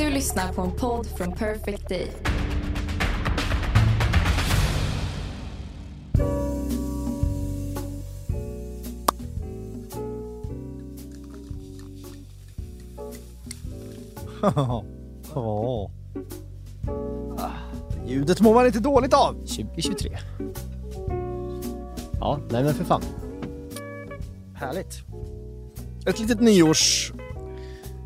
Du lyssnar på en podd från Perfect Day. Ja. Ah, Ljudet mår man inte dåligt av. 2023. Ja, nej men för fan. Härligt. Ett litet nyårs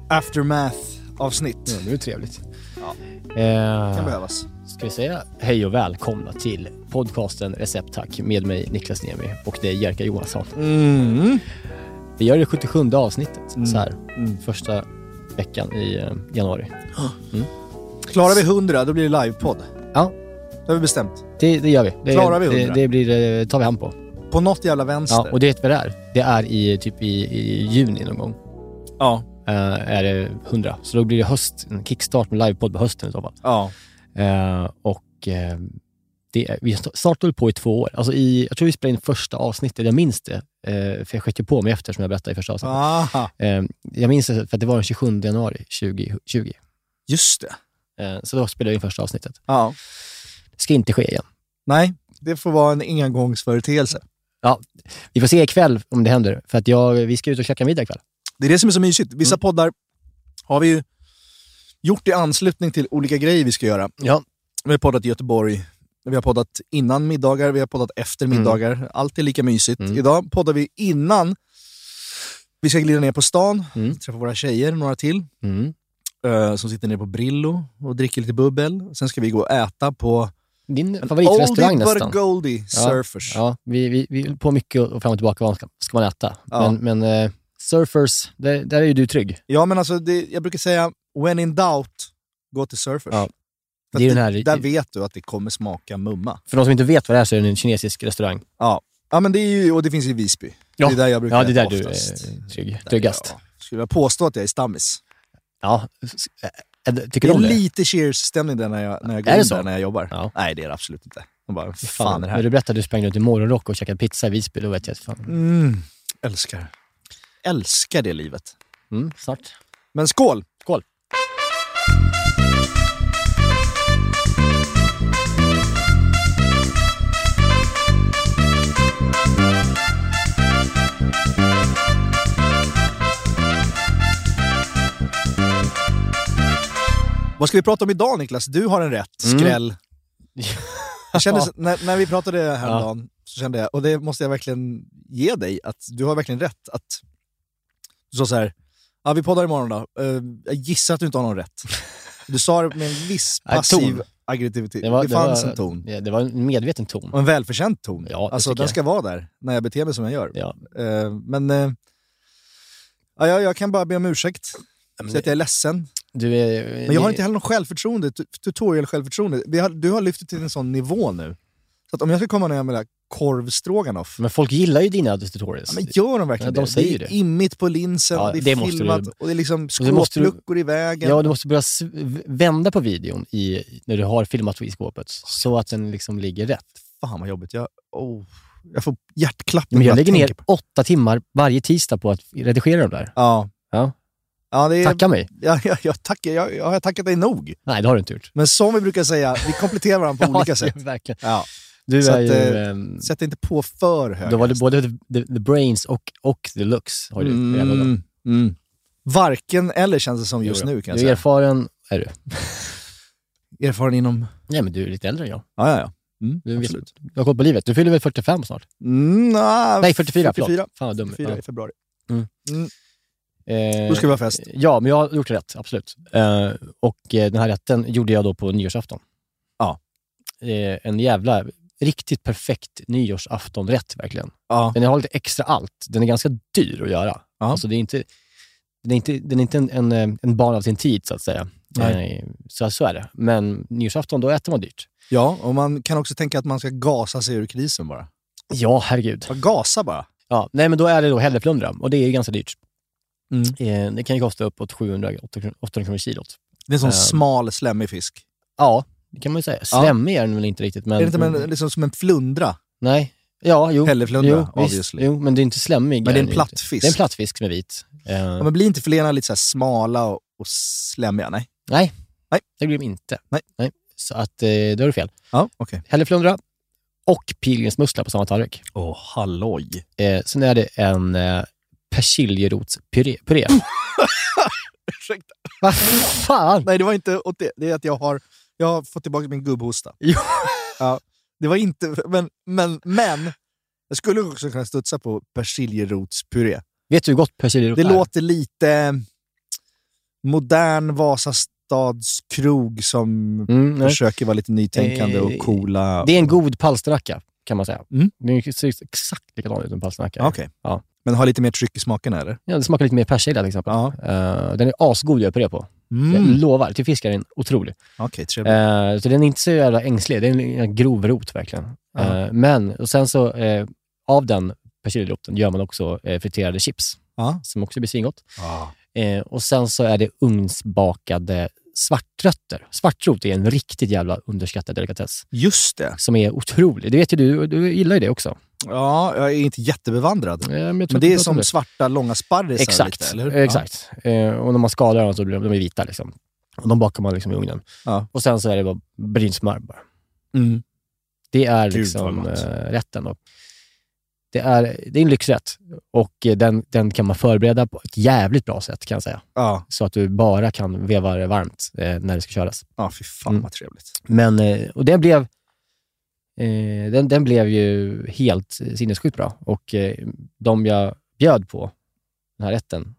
aftermath avsnitt. Ja, det är trevligt. Ja. Eh, Kan behövas. ska vi säga hej och välkomna till podcasten Recept Tack med mig Niklas Niemi och det är Jerka Johansson. Mm. Vi gör det 77 avsnittet Mm. så här Mm. första veckan i eh, januari. Klarar vi 100 då blir det livepodd. Ja. Det har vi bestämt. Det, det gör vi. Det, Klarar vi det, 100? det blir, eh, tar vi hand på. På något jävla vänster. Ja, och det vet vad det är. Det är i typ i, i juni någon gång. ja. Eh, är det 100. Så då blir det höst, en kickstart med livepodd på hösten i så fall. ja. Eh, och eh, det vi startade på i två år. Alltså i, jag tror vi spelade in första avsnittet, jag minns det. För jag sköt ju på mig efter som jag berättade i första avsnittet. Aha. Jag minns det för att det var den 27 januari 2020. Just det. Så då spelade jag in första avsnittet. Ja. Det ska inte ske igen. Nej, det får vara en engångsföreteelse. Vi får se ikväll om det händer, för att jag, vi ska ut och käka middag ikväll. Det är det som är så mysigt. Vissa Mm. poddar har vi ju gjort i anslutning till olika grejer vi ska göra. Ja. Vi har poddat i Göteborg, vi har poddat innan middagar, vi har poddat efter Mm. middagar. Allt är lika mysigt. Mm. Idag poddar vi innan vi ska glida ner på stan, Mm. träffa våra tjejer, några till, Mm. eh, som sitter nere på Brillo och dricker lite bubbel. Sen ska vi gå och äta på Din favoritrestaurang Oldie but nästan. Goldie Surfers. Ja, vi, vi, vi är på mycket och fram och tillbaka vad ska, ska man äta. Ja. Men, men eh, surfers, där, där är ju du trygg. Ja, men alltså, det, jag brukar säga, when in doubt, gå till Surfers. Ja. För Det är att den här- Där vet du att det kommer smaka mumma. För de som inte vet vad det är så är det en kinesisk restaurang. Ja, ja men det är ju, och det finns i Visby. Ja. Det är där jag brukar Ja, det är där du oftast. är trygg, Där tryggast. jag skulle jag påstå att jag är stammis. Ja. s- äh, Tycker Det du är om det? lite cheers-stämning där när jag, när jag går Är det in så? där när jag jobbar. Ja. Nej, det är det absolut inte. De bara, fan, Fan, är det när här? du berättade att du sprang runt i morgonrock och käkade pizza i Visby, då vet jag att fan. Mm, älskar. Älskar det livet. Mm, snart. Men skål! Skål. Vad ska vi prata om idag Niklas? Du har en rätt Mm. skräll. Jag kände, när, när vi pratade häromdagen så kände jag, och det måste jag verkligen ge dig, att du har verkligen rätt. Att sa så här, ja vi poddar imorgon då. Eh, jag gissar att du inte har någon rätt. Du sa det med en viss passiv aggressivitet. Det, fanns en ton. Ja, det var en medveten ton. Och en välförtjänt ton. Ja, det alltså den jag. ska vara där, när jag beter mig som jag gör. Ja. Eh, men eh, ja, jag, kan bara be om ursäkt. Säga att jag är ledsen. Du är, Men jag har inte heller någon självförtroende, tu- tutorial-självförtroende. Du har lyft det till en sån nivå nu. Så att om jag ska komma ner med korvstroganoff, Men folk gillar ju dina tutorials. ja, men gör de verkligen Ja, de det? säger det är det. immigt på linsen, Ja, det är det filmat du- och det är liksom det måste du- skåpluckor i vägen. Ja, du måste börja vända på videon i, när du har filmat i skåpet, så att den liksom ligger rätt. Fan vad jobbigt. Jag, oh, jag får hjärtklappning Men jag lägger ner på- åtta timmar varje tisdag på att redigera de där. Ja. Ja. Ja, det är, Tacka mig. Ja, ja, jag, tackar, jag, jag har tackat dig nog. Nej, det har du inte gjort. Men som vi brukar säga, vi kompletterar varandra på olika sätt. Verkligen. Ja. Du är att, ju... ehm, Sätt inte på för höga då var det både the, the, brains och, och the looks. Har du. Mm, mm. Varken eller känns det som just Jo nu kan jag Du är säga. erfaren, är du. Erfaren inom... Nej, men du är lite äldre än jag. Ja, ja, ja. Mm, Du, vet, absolut. du har koll på livet. Du fyller väl 45 snart? Mm, Nej, 44. 44. Förlåt. Fan vad dum. 44 i februari. Eh, Då ska vi ha fest. Ja, men jag har gjort rätt, absolut. Eh, och eh, den här rätten gjorde jag då på nyårsafton. Ja. Eh, en jävla, riktigt perfekt nyårsaftonrätt verkligen. Ja. Den har lite extra allt. Den är ganska dyr att göra. Ja. Alltså det är inte... Den är inte, den är inte en, en, eh, en barn av sin tid, så att säga. Nej. Eh, Så, så är det. Men nyårsafton, då äter man dyrt. Ja, och man kan också tänka att man ska gasa sig ur krisen bara. Ja, herregud. Bara Gasa bara. Ja, nej, men då är det då hälleflundra och det är ganska dyrt. Mm. Eh, det kan ju kosta uppåt 700-800 kronor kilot. Det är en sån Ehm. smal, slemmig fisk. Ja, det kan man ju säga. Slemmig är den väl inte riktigt, men... är det inte men, liksom som en flundra? Nej. Ja, jo. Hälleflundra, jo, visst. Jo, men det är inte slemmig. Men det är en den platt inte. fisk. Det är en platt fisk som är vit. Ja, men blir inte filéerna lite så smala och, och slemmiga? Nej. Nej, Nej. det blir de inte. Nej. Så att, eh, då är det fel. Ja, okej. Hälleflundra och pilgrimsmussla på samma tallrik. Åh, halloj. Eh, sen är det en eh, persiljerotspuré. Puré. Ursäkta. Vad fan? Nej, det var inte åt det. Det är att jag har, jag har fått tillbaka min gubbhosta. Ja, det var inte... Men, men, men jag skulle också kunna studsa på persiljerotspuré. Vet du hur gott persiljerot Det är? låter lite modern Vasastadskrog som Mm, nej. försöker vara lite nytänkande Eh, och coola. Det är en god palsternacka, kan man säga. Mm. Den ser exakt likadan ut som palsternacka. Ja, Okej. Ja. Men har lite mer tryck i smaken eller? Ja, det smakar lite mer persilja till exempel. Ja. Eh, den är asgod att göra puré på. Jag Mm. lovar, till fisk är den otrolig. Trevligt. Eh, så den är inte så jävla ängslig. Det är en, grov rot verkligen. Eh, men, och sen så, eh, av den persiljeroten gör man också eh, friterade chips, som också blir svingott. Eh, och sen så är det ugnsbakade svartrötter. Svartrot är en riktigt jävla underskattad delikatess Just det. som är otrolig. Det vet ju du, du gillar ju det också. Ja, jag är inte jättebevandrad. Eh, men Men det är som svarta långa sparrisar Exakt, lite, eller hur? exakt. Eh, och när man skadar dem så blir de, de är vita. Liksom. Och de bakar man liksom i ugnen. Ja. Och sen så är det bara brynt smör bara. Ja. Mm. Det är Gud, liksom eh, rätten. Och det, är, det är en lyxrätt och eh, den, den kan man förbereda på ett jävligt bra sätt kan jag säga. Ja. Så att du bara kan veva det varmt eh, när det ska köras. ja, fy fan Mm. vad trevligt. Men, eh, och det blev, eh, den, den blev ju helt sinnessjukt bra. Och eh, de jag bjöd på, den här rätten,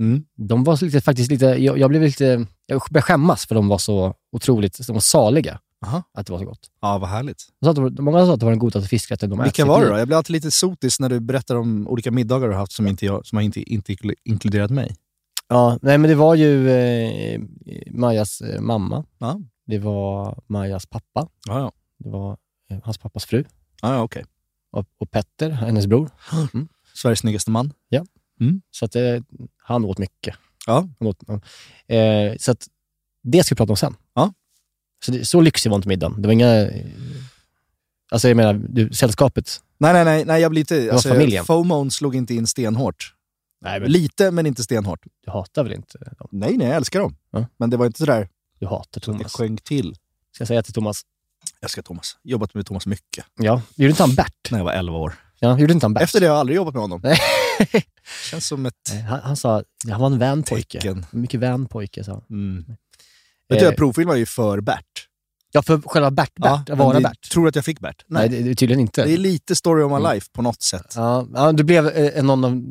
Mm. de var så lite, faktiskt lite, jag, jag blev lite, jag började skämmas för de var så otroligt, de var saliga. Aha. Att det var så gott. Ja, vad härligt. De sa att många sa att det var den godaste fiskrätten de ätit Vilka i var det då? Jag blir alltid lite sotis när du berättar om olika middagar du har haft som, inte jag, som inte, inte inklu- inkluderat mig. Ja, nej men det var ju eh, Majas eh, mamma. Ja, Det var Majas pappa. ja, ja. Det var hans pappas fru. ja, ja okej. Och, och Petter, hennes bror. Sveriges snyggaste man. Så att, eh, han åt mycket. Ja. Han åt, ja. eh, så att det ska vi prata om sen. Ja. Så, det, så lyxig var inte middagen. Det var inga... eh, Alltså jag menar, du, sällskapet. Nej, nej, nej, nej, jag blir inte... Alltså, familjen. FOMON slog inte in stenhårt. Nej, men Lite, men inte stenhårt. du hatar väl inte dem? Nej, nej, jag älskar dem. Ja. Men det var inte sådär Du hatar att det Thomas. sjönk till. Ska jag säga till Thomas? Jag älskar Thomas. Jobbat med Thomas mycket. Ja, gjorde inte han Bert? När jag var 11 år. Ja, gjorde inte han Bert? Efter det har jag aldrig jobbat med honom. Känns som ett Han, han sa, han var en vän pojke. tecken. Mycket vän pojke, sa han. Mm. Vet du, Eh, jag provfilmade ju för Bert. Ja, för själva Bert, Bert men vara Bert. Tror du att jag fick Bert? Nej, Nej. det, tydligen inte. Det är lite story of my Mm. life på något sätt. Ja, ja, du blev eh, någon av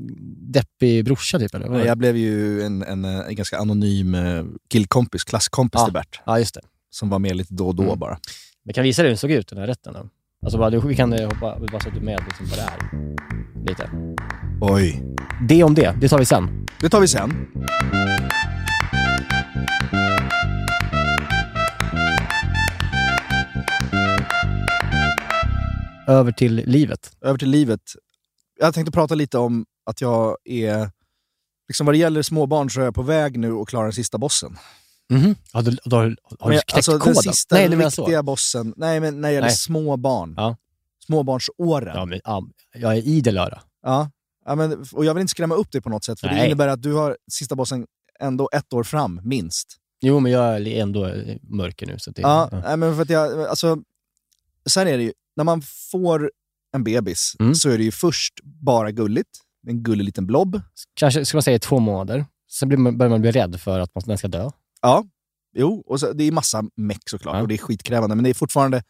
deppig brorsa typ, eller? Nej, Jag blev ju en, en, en ganska anonym eh, killkompis, klasskompis Ja. till Bert. Ja, just det. Som var med lite då och då Mm. bara. Vi kan visa dig hur den såg ut, den här rätten. Alltså bara, du, vi kan eh, hoppa, bara så att du är med liksom, vad det är. Lite. Oj. Det om det, det tar vi sen. Det tar vi sen. Över till livet. Över till livet. Jag tänkte prata lite om att jag är... Liksom vad det gäller småbarn så är jag på väg nu och klarar den sista bossen. Mhm. Ja, du, du, har, har du knäckt alltså, den koden? sista Nej, riktiga så. bossen. Nej, men när det gäller Nej. små barn. Ja. Småbarnsåren. Ja, men, ja, jag är idel öra. Ja. Ja, men, och jag vill inte skrämma upp dig på något sätt, för det Nej. innebär att du har sista bossen ändå ett år fram, minst. Jo, men jag är ändå mörker nu. Så det, Ja, ja. Nej, men för att jag, alltså, så här är det ju. När man får en bebis Mm. så är det ju först bara gulligt. En gullig liten blob. Kanske ska man säga i två månader. Sen blir man, börjar man bli rädd för att man, den ska dö. Ja, jo, och så, det är massa meck såklart Ja. och det är skitkrävande, men det är fortfarande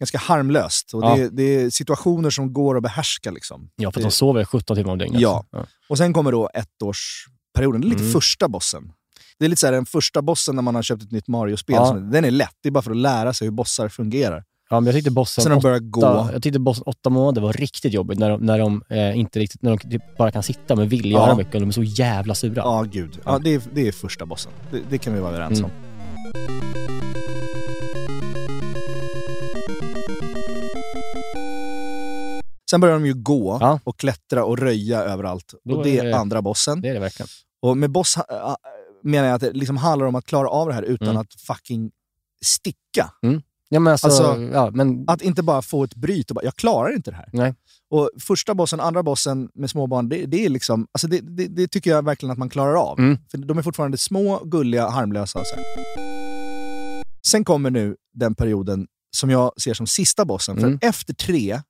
ganska harmlöst. Och Ja. det, är, det är situationer som går att behärska. Liksom. Ja, för att de sover 17 timmar om dygnet. Ja. Och sen kommer då ettårsperioden. Det är lite Mm. första bossen. Det är lite så här, den första bossen när man har köpt ett nytt Mario-spel. Ja. Den är lätt, det är bara för att lära sig hur bossar fungerar. Ja, men jag tyckte bossen Sen de börjar åtta, gå. jag tyckte bossen åtta månader var riktigt jobbigt när de, när de, eh, inte riktigt, när de typ bara kan sitta men vill Ja. göra mycket och de är så jävla sura. Ja, gud. Ja, det, är, det är första bossen. Det, det kan vi vara överens Mm. om. Sen börjar de ju gå Ja. och klättra och röja överallt. Då och det är det- andra bossen. Det är det verkligen. Och med boss äh, äh, menar jag att det liksom handlar om att klara av det här utan Mm. att fucking sticka. Ja, men alltså, Alltså, ja, men, Att inte bara få ett bryt och bara, jag klarar inte det här. Nej. Och första bossen, andra bossen med småbarn, det, det är liksom, alltså det, det, det tycker jag verkligen att man klarar av. Mm. För de är fortfarande små, gulliga, harmlösa. Så här. Sen kommer nu den perioden som jag ser som sista bossen. Mm. För efter tre,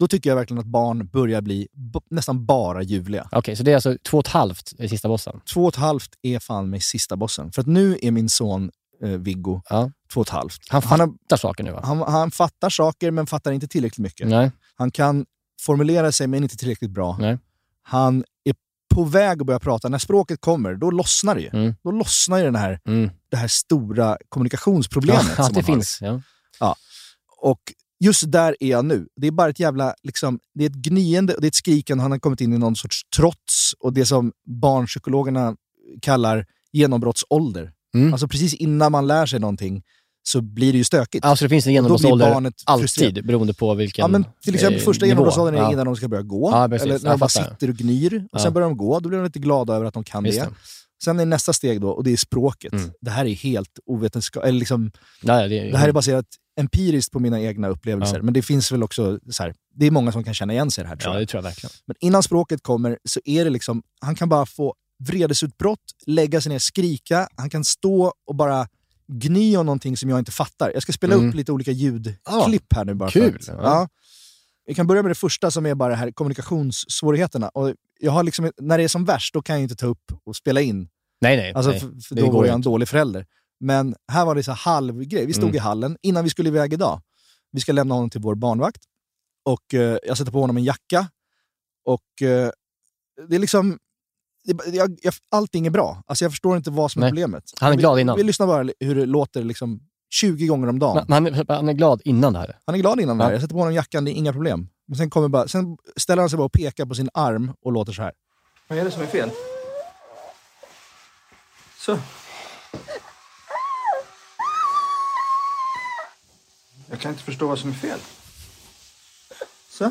då tycker jag verkligen att barn börjar bli nästan bara ljuvliga. Okej, så det är alltså två och ett halvt i sista bossen? Två och ett halvt är fan mig sista bossen. För att nu är min son eh, Viggo Ja. två och ett halvt. Han Han, fattar saker nu va? han, han fattar saker men fattar inte tillräckligt mycket. Nej. Han kan formulera sig men inte tillräckligt bra. Nej. Han är på väg att börja prata. När språket kommer, då lossnar det ju. Mm. Då lossnar ju den här, Mm. det här stora kommunikationsproblemet. Ja, som det finns. Ja. Och just där är jag nu. Det är bara ett jävla, liksom, det är ett gnyende och det är ett skrikande. Han har kommit in i någon sorts trots och det som barnpsykologerna kallar genombrottsålder. Mm. Alltså precis innan man lär sig någonting så blir det ju stökigt. Alltså det finns en genombrottsålder barnet alltid, frustrerad. beroende på vilken Ja, men till exempel eh, första genombrottsåldern är Ja. innan de ska börja gå. Ja, eller när Jag de bara fattar. sitter och gnyr. Och Ja. Sen börjar de gå, då blir de lite glada över att de kan Just det. det. Sen är nästa steg då, och det är språket. Mm. Det här är helt ovetenskapligt. Liksom, ja, det, det här är baserat empiriskt på mina egna upplevelser. Ja. Men det finns väl också, så här, det är många som kan känna igen sig i det här tror Ja, det tror jag verkligen. Men innan språket kommer så är det liksom, han kan bara få vredesutbrott, lägga sig ner, skrika, han kan stå och bara gny om någonting som jag inte fattar. Jag ska spela Mm. upp lite olika ljudklipp Ja, här nu bara. kul. För att, Ja. Vi kan börja med det första som är bara här kommunikationssvårigheterna. Och jag har liksom, när det är som värst, då kan jag inte ta upp och spela in. Nej, nej. Alltså, nej. för, för då var jag en dålig förälder. Men här var det så halvgrej. Vi stod Mm. i hallen innan vi skulle iväg idag. Vi ska lämna honom till vår barnvakt. Och eh, jag sätter på honom en jacka. Och eh, det är liksom... Det, jag, jag, allting är bra. Alltså jag förstår inte vad som är Nej. problemet. Han är vi, glad innan. Vi lyssnar bara hur det låter liksom 20 gånger om dagen. Men han, är- han är glad innan det här. Han är glad innan det här. Ja. Jag sätter på honom jackan, det är inga problem. Men sen, kommer bara, sen ställer han sig bara och pekar på sin arm och låter så här. Vad är det som är fel? Så. Jag kan inte förstå vad som är fel. Så.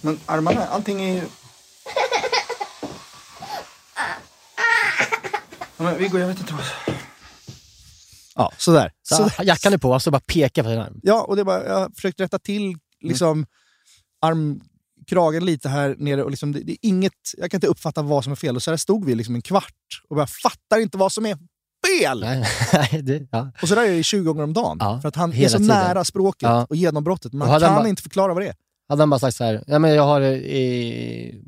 Men armarna, allting är ju... men Viggo, jag vet inte vad... Ja, sådär. Så, Så, Jackan är på, alltså bara pekar på sin arm. Ja, och det var, jag har försökt rätta till liksom, armkragen lite här nere. Och liksom, det, det är inget, jag kan inte uppfatta vad som är fel. Och så här stod vi liksom en kvart och jag fattar inte vad som är fel! Nej, nej, det, ja. Och så där är det 20 gånger om dagen. Ja, för att han är så tiden. nära språket Ja. och genombrottet. Man kan han bara- inte förklara vad det är. Hade han bara sagt så här, ja, men jag har eh, i...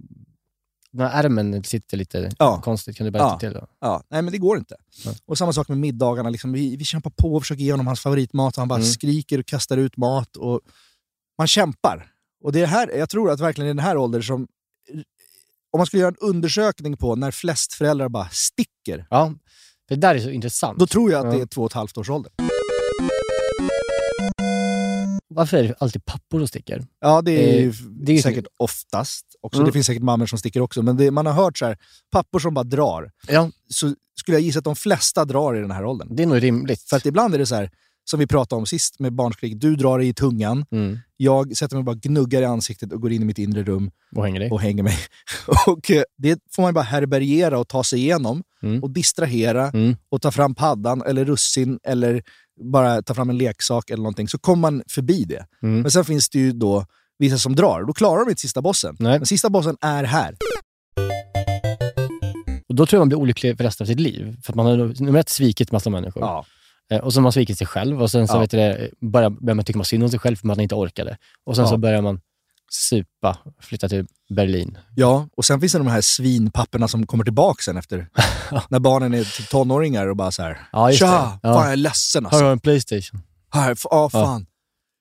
Den här ärmen sitter lite Ja. konstigt, kan du bara Ja. till då? Ja, nej, men det går inte. Nej. Och samma sak med middagarna. Liksom, vi, vi kämpar på och försöker ge honom hans favoritmat och han bara Mm. skriker och kastar ut mat. Och man kämpar. Och det är här, jag tror att verkligen i den här åldern som... Om man skulle göra en undersökning på när flest föräldrar bara sticker, Ja, det där är så intressant. då tror jag att Ja. det är två och ett halvt års ålder. Varför är det alltid pappor som sticker? Ja, det är ju Eh, det är säkert oftast också. Mm. Det finns säkert mammor som sticker också. Men det, man har hört så här, pappor som bara drar. Ja, Så skulle jag gissa att de flesta drar i den här åldern. det är nog rimligt. För att ibland är det så här, som vi pratade om sist med barnskrik, du drar i tungan, Mm. jag sätter mig och bara gnuggar i ansiktet och går in i mitt inre rum Och hänger dig. och hänger mig. och eh, Det får man bara härbärgera och ta sig igenom Mm. och distrahera Mm. och ta fram paddan eller russin eller bara ta fram en leksak eller någonting, så kommer man förbi det. Mm. Men sen finns det ju då vissa som drar, då klarar de inte sista bossen. Nej. Men sista bossen är här. Och då tror jag man blir olycklig för resten av sitt liv. För att man har nummer ett svikit massa människor. Ja. Eh, Och så har man svikit sig själv och sen så Ja. vet du, det, börjar, man tycka man synd om sig själv för att man inte orkade. Och sen Ja. så börjar man supa, flytta till Berlin. Ja, och sen finns det de här svinpapperna som kommer tillbaka sen efter, när barnen är typ tonåringar och bara så här. Ja, just Tja, det. fan Ja. jag är ledsen Har alltså. du en Playstation? Här, ja, fan.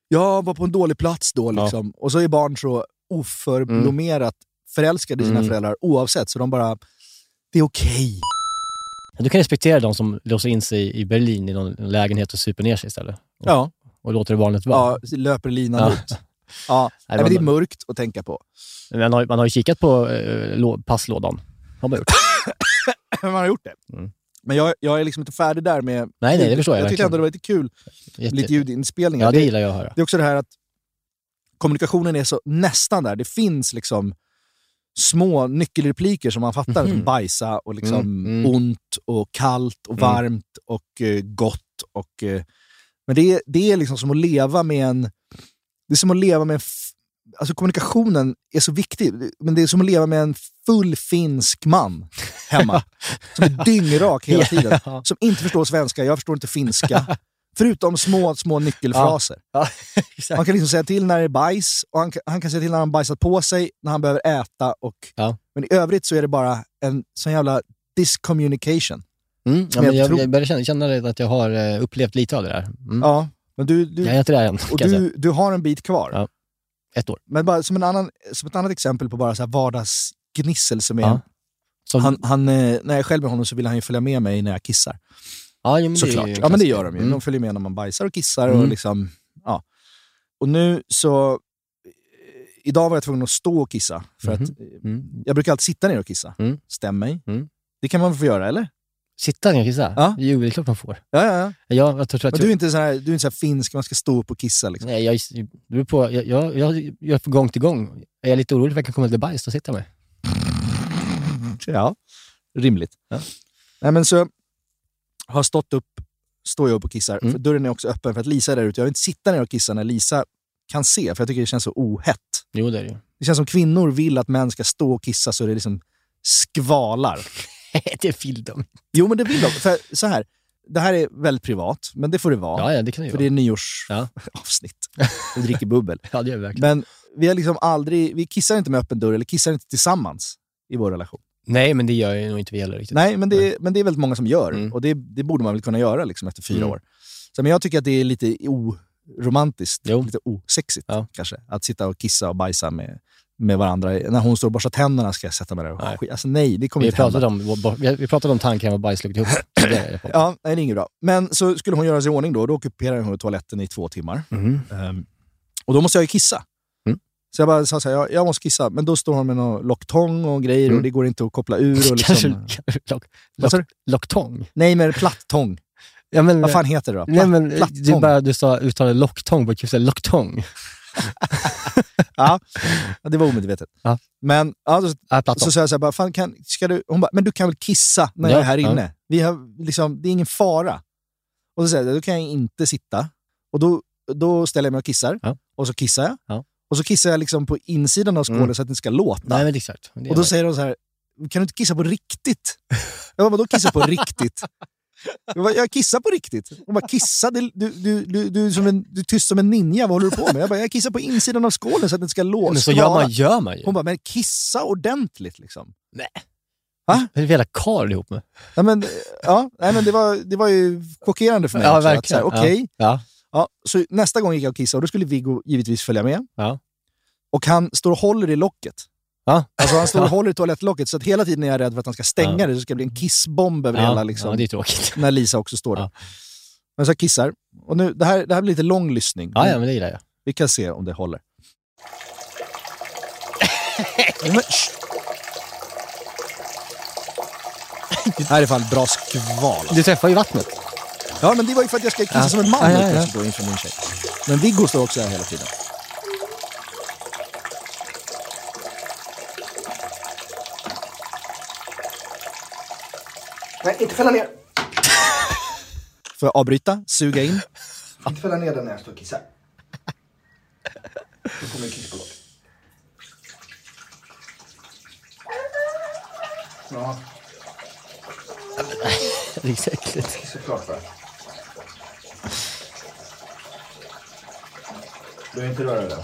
Jag var på en dålig plats då liksom. Och så är barn så oförblommerat förälskade i sina Mm. föräldrar oavsett, så de bara, det är okej. Du kan respektera de som låser in sig i Berlin i någon lägenhet och super ner sig istället. Och, Ja, och låter det vanligt vara. ja löper linan Ja. ut. Ja, Nej, men det är mörkt att tänka på. Man, har, man har ju kikat på eh, lå- passlådan. Har man gjort. Man har gjort det. Mm. Men jag, jag är liksom inte färdig där med... Nej, nej, det förstår jag Jag tyckte ändå det var lite kul, Jätte... lite ljudinspelningar. Ja, det det, gillar jag att höra. det är också det här att kommunikationen är så nästan där. Det finns liksom små nyckelrepliker som man fattar, som bajsa och liksom Mm, mm. ont och kallt och Mm. varmt och eh, gott. Och, eh, men det är, det är liksom som att leva med en... Det är som att leva med en... Alltså kommunikationen är så viktig, men det är som att leva med en full finsk man hemma. som är dyngrak hela tiden. Ja. Som inte förstår svenska, jag förstår inte finska. Förutom små, små nyckelfraser. Ja, Han exakt. kan liksom säga till när det är bajs, och han kan, han kan säga till när han bajsat på sig, när han behöver äta. Och, Ja. Men i övrigt så är det bara en sån jävla discommunication. Mm, ja, jag jag, tror- jag börjar känna, känna det att jag har eh, upplevt lite av det där. Mm. Ja, men du, du, Jag är inte där än, och du, du har en bit kvar. Ja. Ett år. Men bara som, en annan, som ett annat exempel på bara så här vardagsgnissel som är... Ja. Som, Han, han, eh, när jag är själv med honom så vill han ju följa med mig när jag kissar. ja, men Såklart. Ja, men det gör de ju. Mm. De följer med när man bajsar och kissar. Och, Mm. liksom, ja. och nu så... eh, Idag var jag tvungen att stå och kissa. För Mhm. att, eh, Mm. jag brukar alltid sitta ner och kissa. Mm. Stäm mig. Mm. Det kan man väl få göra, eller? Sitta ner och kissa? Ja. Jo, det är klart man får. Ja, ja, ja. Jag, jag tror, att Men du är inte så här, du är inte så finsk, man ska stå upp och kissa. Liksom. Nej, jag, du är på, jag, jag, jag gör gång till gång. Är jag lite orolig för att jag kan komma lite bajs, då sitter jag med. Ja, rimligt. Ja. Nej, men så har stått upp, står jag upp och kissar. Mm. För dörren är också öppen för att Lisa är där ute. Jag vill inte sitta ner och kissa när Lisa kan se, för jag tycker det känns så ohett. Jo, det är det ju. Det känns som kvinnor vill att män ska stå och kissa så det liksom skvalar. det vill de. Jo, men det vill de. För så här, det här är väldigt privat, men det får det vara. Ja, ja, det kan det för vara. det är Ja. nyårsavsnitt. Vi dricker bubbel. Ja, det gör vi verkligen. Men vi har liksom aldrig, vi kissar inte med öppen dörr, eller kissar inte tillsammans i vår relation. Nej, men det gör ju nog inte vi heller riktigt. Nej, men det, men det är väldigt många som gör. Mm. Och det, det borde man väl kunna göra liksom, efter fyra Mm. år. Så, men jag tycker att det är lite oromantiskt, Jo. lite osexigt Ja. kanske. Att sitta och kissa och bajsa med, med varandra. När hon står och borstar tänderna ska jag sätta mig där och Nej. Alltså nej, det kommer Vi inte hända. pratade, om, vi pratade om tandkräm och bajs ihop. Det är på. Ja, nej, det är inget bra. Men så skulle hon göra sig i ordning då, då ockuperar hon toaletten i två timmar. Mhm. Ehm, och då måste jag ju kissa. Mm. Så jag bara sa så här, jag, jag måste kissa. Men då står hon med någon locktång och grejer Mm. och det går inte att koppla ur. Och liksom, lock, lock, locktång? nej, men platttång. Ja, men, Vad fan heter det då? Nej, Platt, men, du, platttång. bara, du sa uttalade locktång, kul säga locktång. Ja, det var omedvetet. Ja. Men ja, då, så sa jag så här, bara, fan, kan, ska du? hon bara, men du kan väl kissa när jag Ja, är här inne? Vi har, liksom, det är ingen fara. Och så säger jag, då kan jag inte sitta. Och då, då ställer jag mig och kissar. Och så kissar jag. Ja. Och så kissar jag liksom på insidan av skålen Mm. så att det inte ska låta. Nej, men exakt. Och då säger de så här, kan du inte kissa på riktigt? Jag bara, vadå kissa på riktigt? Jag, bara, jag kissar på riktigt. Hon bara, kissa? Du, du, du, du, är som en, du är tyst som en ninja, vad håller du på med? Jag bara, jag kissar på insidan av skålen så att inte ska låta. men så gör man, gör man ju. Hon bara, men kissa ordentligt liksom. Nej. Va? Vad är jävla karl ihop med? Ja, men, ja, nej, men det, var, det var ju chockerande för mig. Ja, också, verkligen. Okej, Ja. ja, så nästa gång gick jag och kissade och då skulle Viggo givetvis följa med. Ja. Och han står och håller i locket. Ja. Alltså han står och håller i toalettlocket så att hela tiden är jag rädd för att han ska stänga Ja. det så ska det bli en kissbomb över Ja, hela liksom, ja, det är tråkigt. när Lisa också står där. Ja. Men så jag kissar. Och nu, det, här, det här blir lite lång lyssning. Ja, ja, men det gillar jag. Vi kan se om det håller. men, det här är fan bra skval. alltså. Du träffar ju vattnet. Ja, men det var ju för att jag ska kissa som en man Ja, ja, ja. då inför min tjej. Men Viggo står också här hela tiden. Nej, inte fälla ner. Får jag avbryta? Suga in? Inte fälla ner den när jag står och kissar. Då kommer en kiss på locket. Ja, Det är så äckligt. kissa klart för. Du vill inte röra det?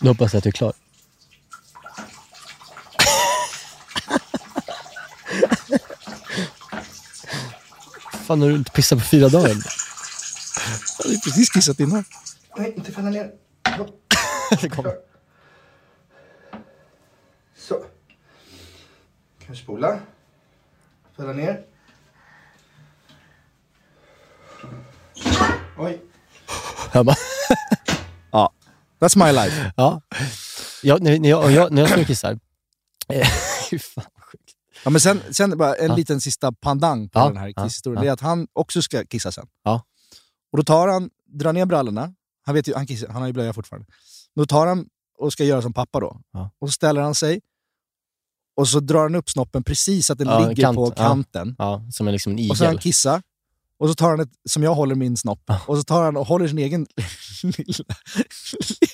Nu hoppas jag att du är klar. Fan, har du inte pissat på fyra dagar? Jag hade precis kissat innan. Nej, inte fälla ner. Det kom. Så. Kan vi spola? Fälla ner. Oj. Jag bara, Ja, that's my life. ja. Jag, när, när, jag, jag, när jag står och kissar, fy fan. Ja, men sen, sen bara en Ja. liten sista pandang på Ja, den här kisshistorien. ja. Det är att han också ska kissa sen. Ja. Och då tar han, drar ner brallorna. Han, vet ju, han, kissar, han har ju blöja fortfarande. Då tar han och ska göra som pappa då. Och så ställer han sig. Och så drar han upp snoppen precis så att den Ja, ligger kant, på kanten. Ja, som en, liksom en Och så han igel. kissar. Och så tar han ett, som jag håller min snopp, Ja. och så tar han och håller sin egen lilla,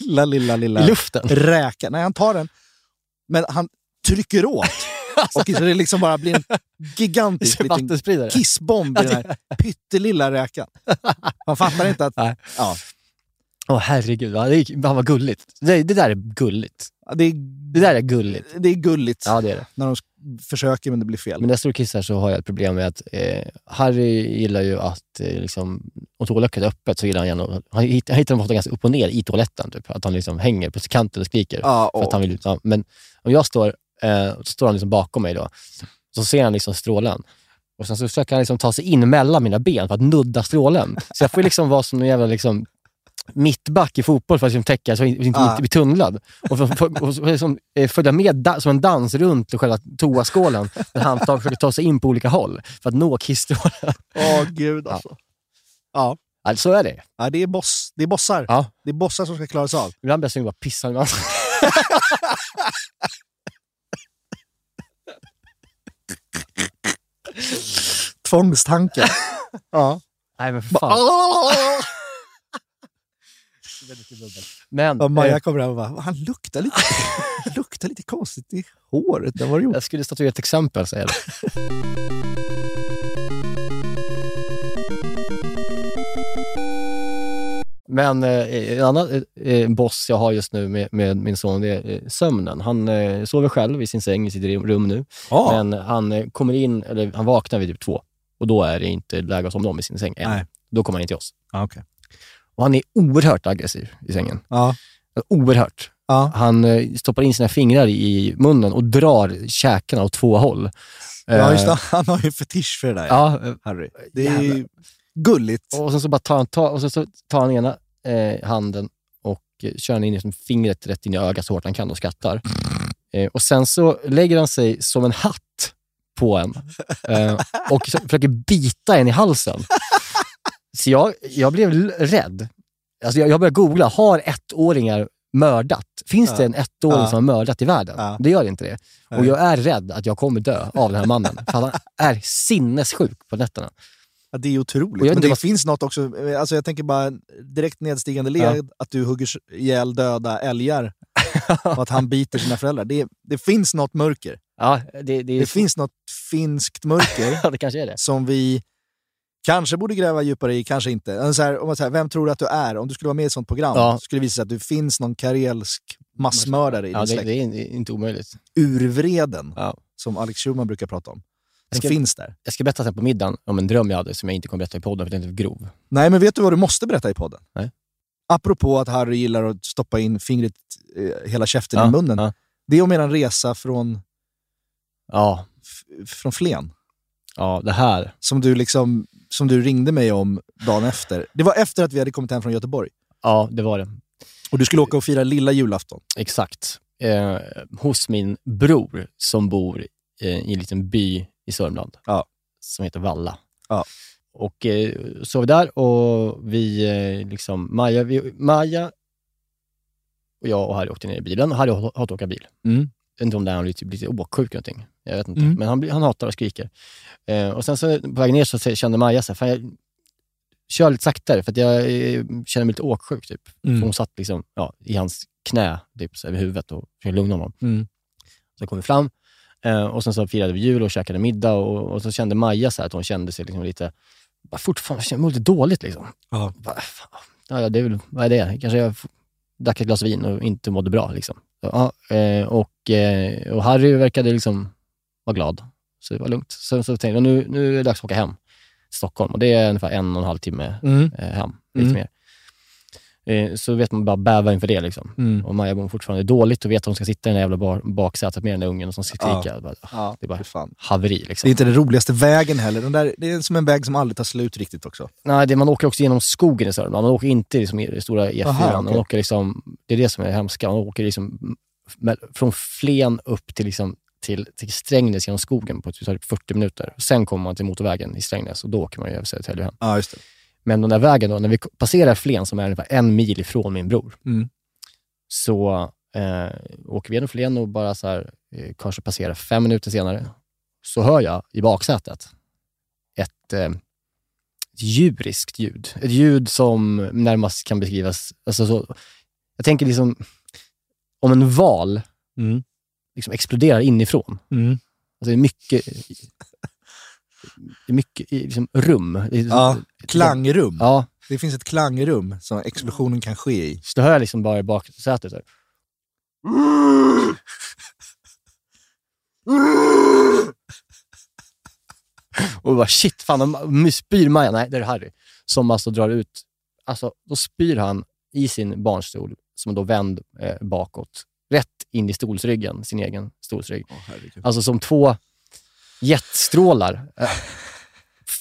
lilla, lilla, lilla I luften. räka. Nej, han tar den, men han trycker åt. Och så det liksom bara blir en gigantisk liten kissbomb i den här pyttelilla räkan. Man fattar inte att... Nej. Ja, Åh herregud, ja, det, är- fan vad gulligt. Det, det där är gulligt. det, är, Det där är gulligt. det är gulligt Ja, det är det. när de försöker men det blir fel. Men när jag står och kissar så har jag ett problem med att eh, Harry gillar ju att eh, liksom, om toaletten är öppet så gillar han gärna han hittar, han hittar dem ofta ganska upp och ner i toaletten. Typ. Att han liksom hänger på kanten och skriker. ja, För att han vill, ja, men om jag står, eh, så står han liksom bakom mig då. Så ser han liksom strålen. Och sen så försöker han liksom ta sig in mellan mina ben för att nudda strålen. Så jag får liksom vara som en jävla liksom, mittback i fotboll för att liksom täcka så jag inte, Ah. blir tunnlad. Och, för, för, och liksom, eh, följa med da, som en dans runt själva toaskålen där han tar, försöker ta sig in på olika håll för att nå kissstrålen. Åh gud alltså. Ja. Alltså, så är det. Ja, det är, boss, det är bossar. Ja. Det är bossar som ska klara sig av. Ibland blir jag sugen på att pissa. Men Tvångstanken. ja. Nej men för fan. Men, Och Maja eh, kommer hem och bara, han luktar lite, luktar lite konstigt i håret. Har du gjort? jag skulle statuera ett exempel, säger jag. Men eh, en annan eh, eh, boss jag har just nu med, med min son, det är sömnen. Han sover själv i sin säng i sitt rum- nu. Ja. Men han kommer in, eller han vaknar vid typ två. Och då är det inte läge att somna om i sin säng än. Nej. Då kommer han in till oss. Ja, okej. Och han är oerhört aggressiv i sängen. Ja. Oerhört. Ja. Han stoppar in sina fingrar i munnen och drar käkarna åt två håll. ja, just det. Han har ju en fetisch för det där, Ja, Harry. Det är ju gulligt. och sen så bara tar han, tar, och så tar han ena eh, handen och kör in liksom fingret rätt in i ögat så hårt han kan och skrattar. Eh, och sen så lägger han sig som en hatt på en eh, och försöker bita en i halsen. Så jag, jag blev rädd. Alltså jag, jag började googla, har ettåringar mördat? Finns det Ja. en ettåring Ja. som har mördat i världen? Ja. Det gör inte det. Och jag är rädd att jag kommer dö av den här mannen. För han är sinnessjuk på nätterna. Ja, det är otroligt. Jag Men det vad- finns något också, alltså jag tänker bara direkt nedstigande led, att du hugger ihjäl döda älgar och att han biter sina föräldrar. Det, det finns något mörker. Ja, det, det, Det finns något finskt mörker ja, det kanske är det. som vi kanske borde gräva djupare i, kanske inte. Så här, om man säger, vem tror du att du är? Om du skulle vara med i ett sånt program Ja. skulle det visa sig att du finns någon karelsk massmördare i Ja, din det, släkt. det är inte omöjligt. Urvreden, Ja. som Alex Schulman brukar prata om. Den ska- finns där. Jag ska berätta sen på middagen om en dröm jag hade som jag inte kommer berätta i podden för den är för grov. Nej, men vet du vad du måste berätta i podden? Nej. Apropå att Harry gillar att stoppa in fingret, eh, hela käften Ja, i munnen. ja. Det är om er resa från, Ja, från Flen. ja, det här. Som du, liksom, som du ringde mig om dagen efter. Det var efter att vi hade kommit hem från Göteborg. Ja, det var det. Och du skulle åka och fira lilla julafton. Exakt. Eh, hos min bror som bor eh, i en liten by i Sörmland Ja. som heter Valla. Ja. Och eh, vi där och vi, eh, liksom, Maja, vi, Maja och jag och Harry åkte ner i bilen. Harry hatar att åka bil. Mm. Jag vet inte om det är han lite, lite åksjuk eller någonting. Jag vet inte. Mm. Men han, blir- han hatar och skriker. Eh, och sen så på väg ner så kände Maja så här, fan jag kör lite saktare för att jag eh, känner mig lite åksjuk. Typ. Mm. Hon satt liksom, ja, i hans knä typ, så över huvudet och försökte lugna honom. Mm. Så kom vi fram eh, och sen så firade vi jul och käkade middag och, och så kände Maja så att hon kände sig liksom lite, bara fortfarande kände mig lite dåligt. Liksom. Ja. Bara, ja, det är väl, vad är det? Kanske jag drack ett glas vin och inte mådde bra. Liksom. Ja, eh, och, eh, och Harry verkade liksom vara glad, så det var lugnt. Så, så tänkte jag, nu, nu är det dags att åka hem till Stockholm och det är ungefär en och en halv timme Mm. eh, hem. Lite Mm. mer. Eh, så vet man bara bäva inför det. Liksom. Mm. Och Maja mår fortfarande dåligt och vet att hon ska sitta i den jävla bar- baksätet med den där ungen och som ska Ja. Bara, Ja, Det är bara fan. haveri. Det är Liksom. inte den roligaste vägen heller. Den där, det är som en väg som aldrig tar slut riktigt också. Nej, det, man åker också genom skogen i Sörmland. Man åker inte liksom, i stora E4. Aha, man okej. åker liksom, det är det som är hemska. Man åker liksom, från Flen upp till, liksom, till, till Strängnäs genom skogen på typ 40 minuter. Sen kommer man till motorvägen i Strängnäs och då åker man ju över Södertälje hem. Ja, just det. Men den där vägen då, när vi passerar Flen som är ungefär en mil ifrån min bror, Mm. så eh, åker vi genom Flen och bara så här, eh, kanske passerar fem minuter senare, så hör jag i baksätet ett eh, djuriskt ljud. Ett ljud som närmast kan beskrivas, alltså så, jag tänker liksom om en val Mm. liksom exploderar inifrån. Mm. Alltså det är mycket, mycket i liksom rum. Det är- Ja, klangrum. Ja, Det finns ett klangrum som explosionen kan ske i. så då hör jag liksom bara i baksätet så. Och bara shit, fan, de spyr Maja. Nej, det är Harry. Som alltså drar ut, alltså då spyr han i sin barnstol, som är då vänd eh, bakåt, rätt in i stolsryggen, sin egen stolsrygg. Alltså som två jetstrålar. Eh,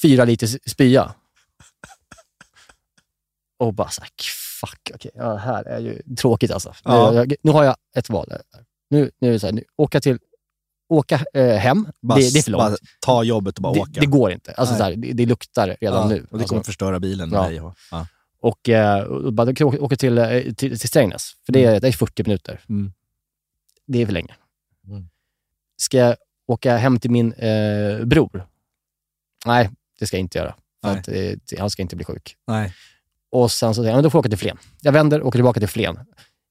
fyra liter spya. Och bara såhär, fuck, okej, ja, det här är ju tråkigt alltså. Ja. Nu, jag, nu har jag ett val. Nu, nu är det så här, nu, åka till, åka eh, hem, Bara, det, det är för bara långt. ta jobbet och bara Det, åka. det går inte. Alltså, så här, det, det luktar redan ja, nu. Och det alltså, kommer förstöra bilen Ja. dig. och- Ja. och, eh, och bara, kan åka, till, eh, till, till Strängnäs, för det är, det är 40 minuter. Mm. Det är för länge. Mm. Ska jag åka hem till min eh, bror? Nej, det ska jag inte göra. Att, eh, han ska inte bli sjuk. Nej. Och sen så säger jag, men då får jag åka till Flen. Jag vänder och åker tillbaka till Flen.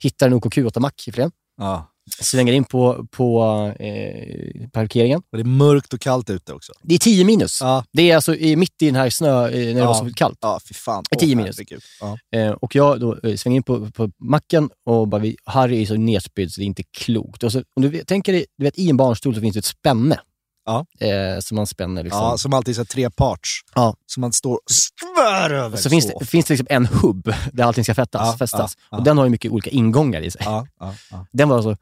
Hittar en OKQ8-mack i Flen. Ja. Svänger in på, på eh, parkeringen. Och det är mörkt och kallt ute också. Det är 10 minus. Ja, Det är alltså i, mitt i den här snö, eh, när det Ja. var så kallt. ja fy fan. Ett tio Åh, minus. herregud. Ja. Eh, och jag då eh, svänger in på, på macken och bara, vi, Harry är så nedspydd så det är inte klokt. Och så, om du tänker dig, du vet, i en barnstol så finns det ett spänne. Ja. Eh, som man spänner liksom. ja, som alltid så här tre parts. Ja. Som man står och svär över. så finns det, finns det liksom en hubb där allting ska fästas, Ja, fästas. ja. Och den har ju mycket olika ingångar i sig. Den var alltså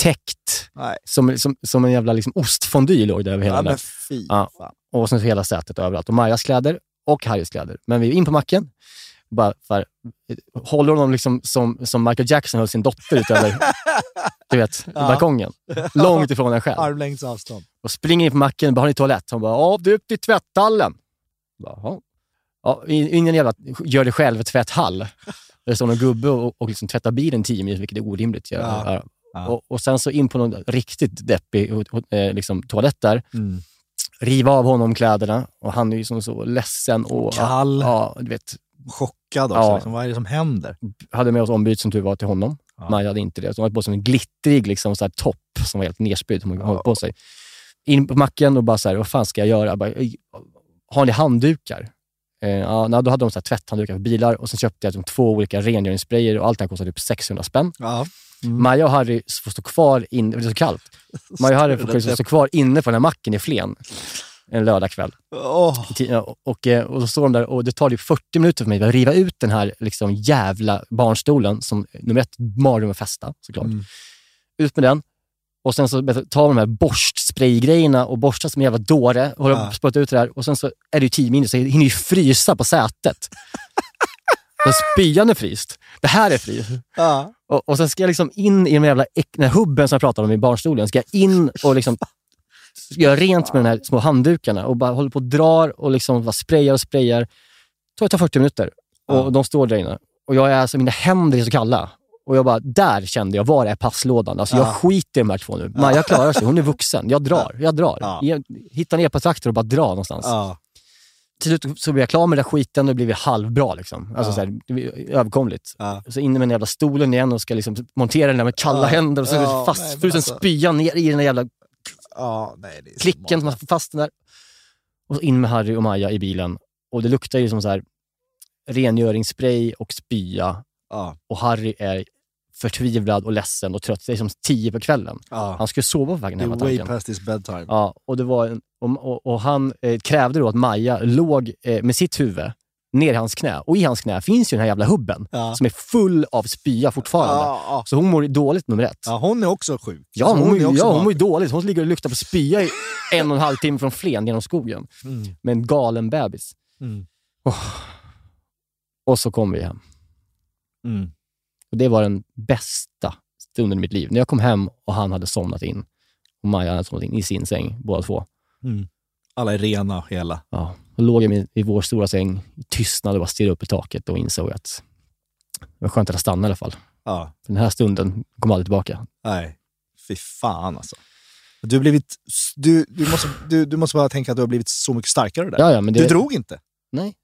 täckt, Nej. som, som, som en jävla liksom ostfondy låg det över hela Ja, den där. Ja. Och sen hela sätet överallt. Och Majas kläder och Harrys kläder. Men vi är in på macken. Bara för, håller honom liksom som, som Michael Jackson höll sin dotter ut över du vet, Ja. balkongen. Långt ifrån en själv. Armlängds avstånd. Och springer in på macken. Bara, har ni toalett? Han bara, ja, är upp till tvätthallen. "Jaha." ja, ingen jävla gör det själv tvätthall. Det står någon gubbe och, och liksom tvättar bilen 10 mil, vilket är orimligt. Ja. Ja. Ja. Ja. Och, och sen så in på någon riktigt deppig eh, liksom, toalett där Mm. riva av honom kläderna och han är ju som så ledsen och Kall. Ja, du vet, Chockad också. Ja. Liksom. Vad är det som händer? hade med oss ombyte som tur var till honom. Ja. Maja hade inte det. Så hon hade på sig en glittrig liksom, så här, topp som var helt nerspydd. Hon hade på sig. In på macken och bara så här, vad fan ska jag göra? Jag Bara, "Ej, har ni handdukar? Eh, ja, då hade de så här, tvätthanddukar för bilar och sen köpte jag liksom, två olika rengöringssprayer och allt det här kostade typ 600 spänn. Ja. Maja och Harry får stå kvar inne, det är så kallt. Maja och Harry får liksom stå kvar inne på den här macken i Flen en lördagkväll. Ti- och, och, eh, och så står de där och det tar typ 40 minuter för mig att riva ut den här liksom jävla barnstolen som nummer ett, mardröm att fästa såklart. Mm. Ut med den och sen så tar de här borstspraygrejerna och borstar som en jävla dåre och Ja. att spotta ut det där och sen så är det ju 10 minuter så jag hinner ju frysa på sätet. Men spyan är fryst. Det här är fryst. Ja. Och, och sen ska jag liksom in i den jävla den här hubben som jag pratade om i barnstolen. Ska jag in och liksom göra rent med de här små handdukarna och bara håller på och drar och liksom bara sprayar och sprayar. Det tar 40 minuter och Ja. de står där inne. Och jag är alltså, mina händer är så kalla. Och jag bara, där kände jag, var är passlådan? Alltså Ja. jag skiter i de här två nu. Maja klarar sig, hon är vuxen. Jag drar, jag drar. Ja. Jag hittar en epatraktor och bara dra någonstans. Ja. Till slut så blir jag klar med den där skiten och det blir halvbra. Liksom. Alltså Ja. så här, det blir överkomligt. Ja. Så inne med den jävla stolen igen och ska liksom montera den där med kalla Ja. händer och så Ja, nej, fastfrusen men alltså- spya ner i den där jävla Ja, nej, klicken som får fast den där. Och så in med Harry och Maja i bilen. Och det luktar ju som så här rengöringsspray och spya. Ja. Och Harry är förtvivlad och ledsen och trött. Det är som tio på kvällen. Ja. Han skulle sova på vägen Det hem way past his bedtime. Ja, och, det var en, och, och, och han eh, krävde då att Maja låg eh, med sitt huvud ner i hans knä. Och i hans knä finns ju den här jävla hubben Ja. som är full av spya fortfarande. Ja, ja. Så hon mår dåligt nummer ett. ja, hon är också sjuk. Ja, hon, hon, är också ja, hon mår dåligt. Hon ligger och luktar på spya i en och en halv timme från Flen genom skogen. Mm. Med en galen bebis. Mm. Och så kom vi hem. Mm. Och det var den bästa stunden i mitt liv. När jag kom hem och han hade somnat in. Och Maja hade somnat in i sin säng, båda två. Mm. Alla är rena hela. Ja, då låg jag i- vår stora säng i tystnad och bara stirrade upp i taket och insåg att det var skönt att jag stannade i alla fall. Ja. För den här stunden kom aldrig tillbaka. Nej, fy fan alltså. Du, blivit, du, du, måste, du, du måste bara tänka att du har blivit så mycket starkare där. Ja, ja, men det, Du drog inte. Nej.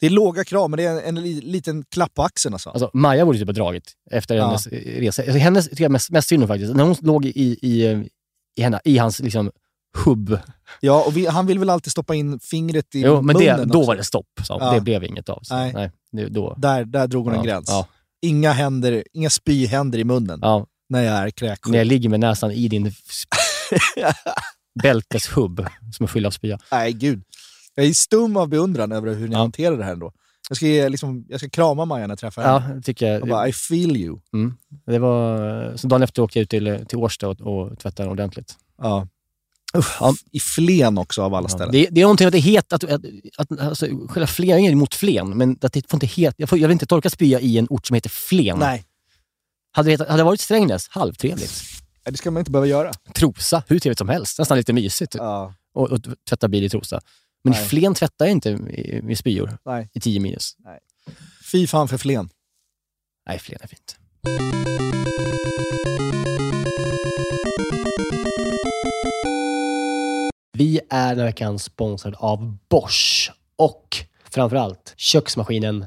Det är låga krav, men det är en, en li- liten klapp på axeln alltså. Alltså, Maja borde typ ha dragit efter Ja. hennes resa. Alltså, hennes tycker jag mest, mest synd om faktiskt. När hon låg i, i, i, henne, i hans liksom, hubb. Ja, och vi, han vill väl alltid stoppa in fingret i Jo, men det, munnen då också. var det stopp. Så. Ja. Det blev inget av. Så. Nej. Nej. det, då. Där, där drog hon Ja, en gräns. Ja, Inga, händer, inga spyhänder i munnen ja. när jag är kräksjuk. När jag ligger med näsan i din bälteshubb som är full av spya. Nej, gud. Jag är stum av beundran över hur ni Ja. hanterar det här ändå. Jag ska, ge, liksom, jag ska krama Maja när jag träffar henne. Ja, det tycker jag. Jag bara, I feel you. Mm. Det var, så dagen efter åkte jag ut till, till Årsta och, och tvättade ordentligt. Ja. Usch, ja. I Flen också av alla Ja. ställen. Det, det är någonting att det heter, att, att, att alltså, själva Flen, är emot Flen, men att det får inte heta, jag, får, jag vill inte torka spya i en ort som heter Flen. Nej, Hade det, hade det varit Strängnäs, halvtrevligt. det ska man inte behöva göra. Trosa, hur trevligt som helst. Nästan lite mysigt Ja. och, och tvätta bil i Trosa. Men Nej. Flen tvättar jag inte i- med spyor Nej. i 10 minus. Fy fan för Flen. Nej, Flen är fint. Vi är den här veckan sponsrade av Bosch och framförallt köksmaskinen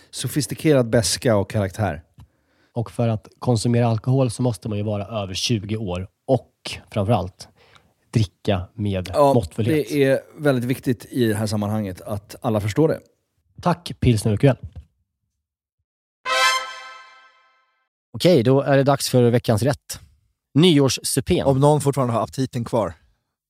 sofistikerad beska och karaktär. Och för att konsumera alkohol så måste man ju vara över 20 år och framförallt dricka med måttfullhet. det är väldigt viktigt i det här sammanhanget att alla förstår det. Tack Pilsner Urquell. Okej, då är det dags för veckans rätt. Nyårssupén. Om någon fortfarande har aptiten kvar.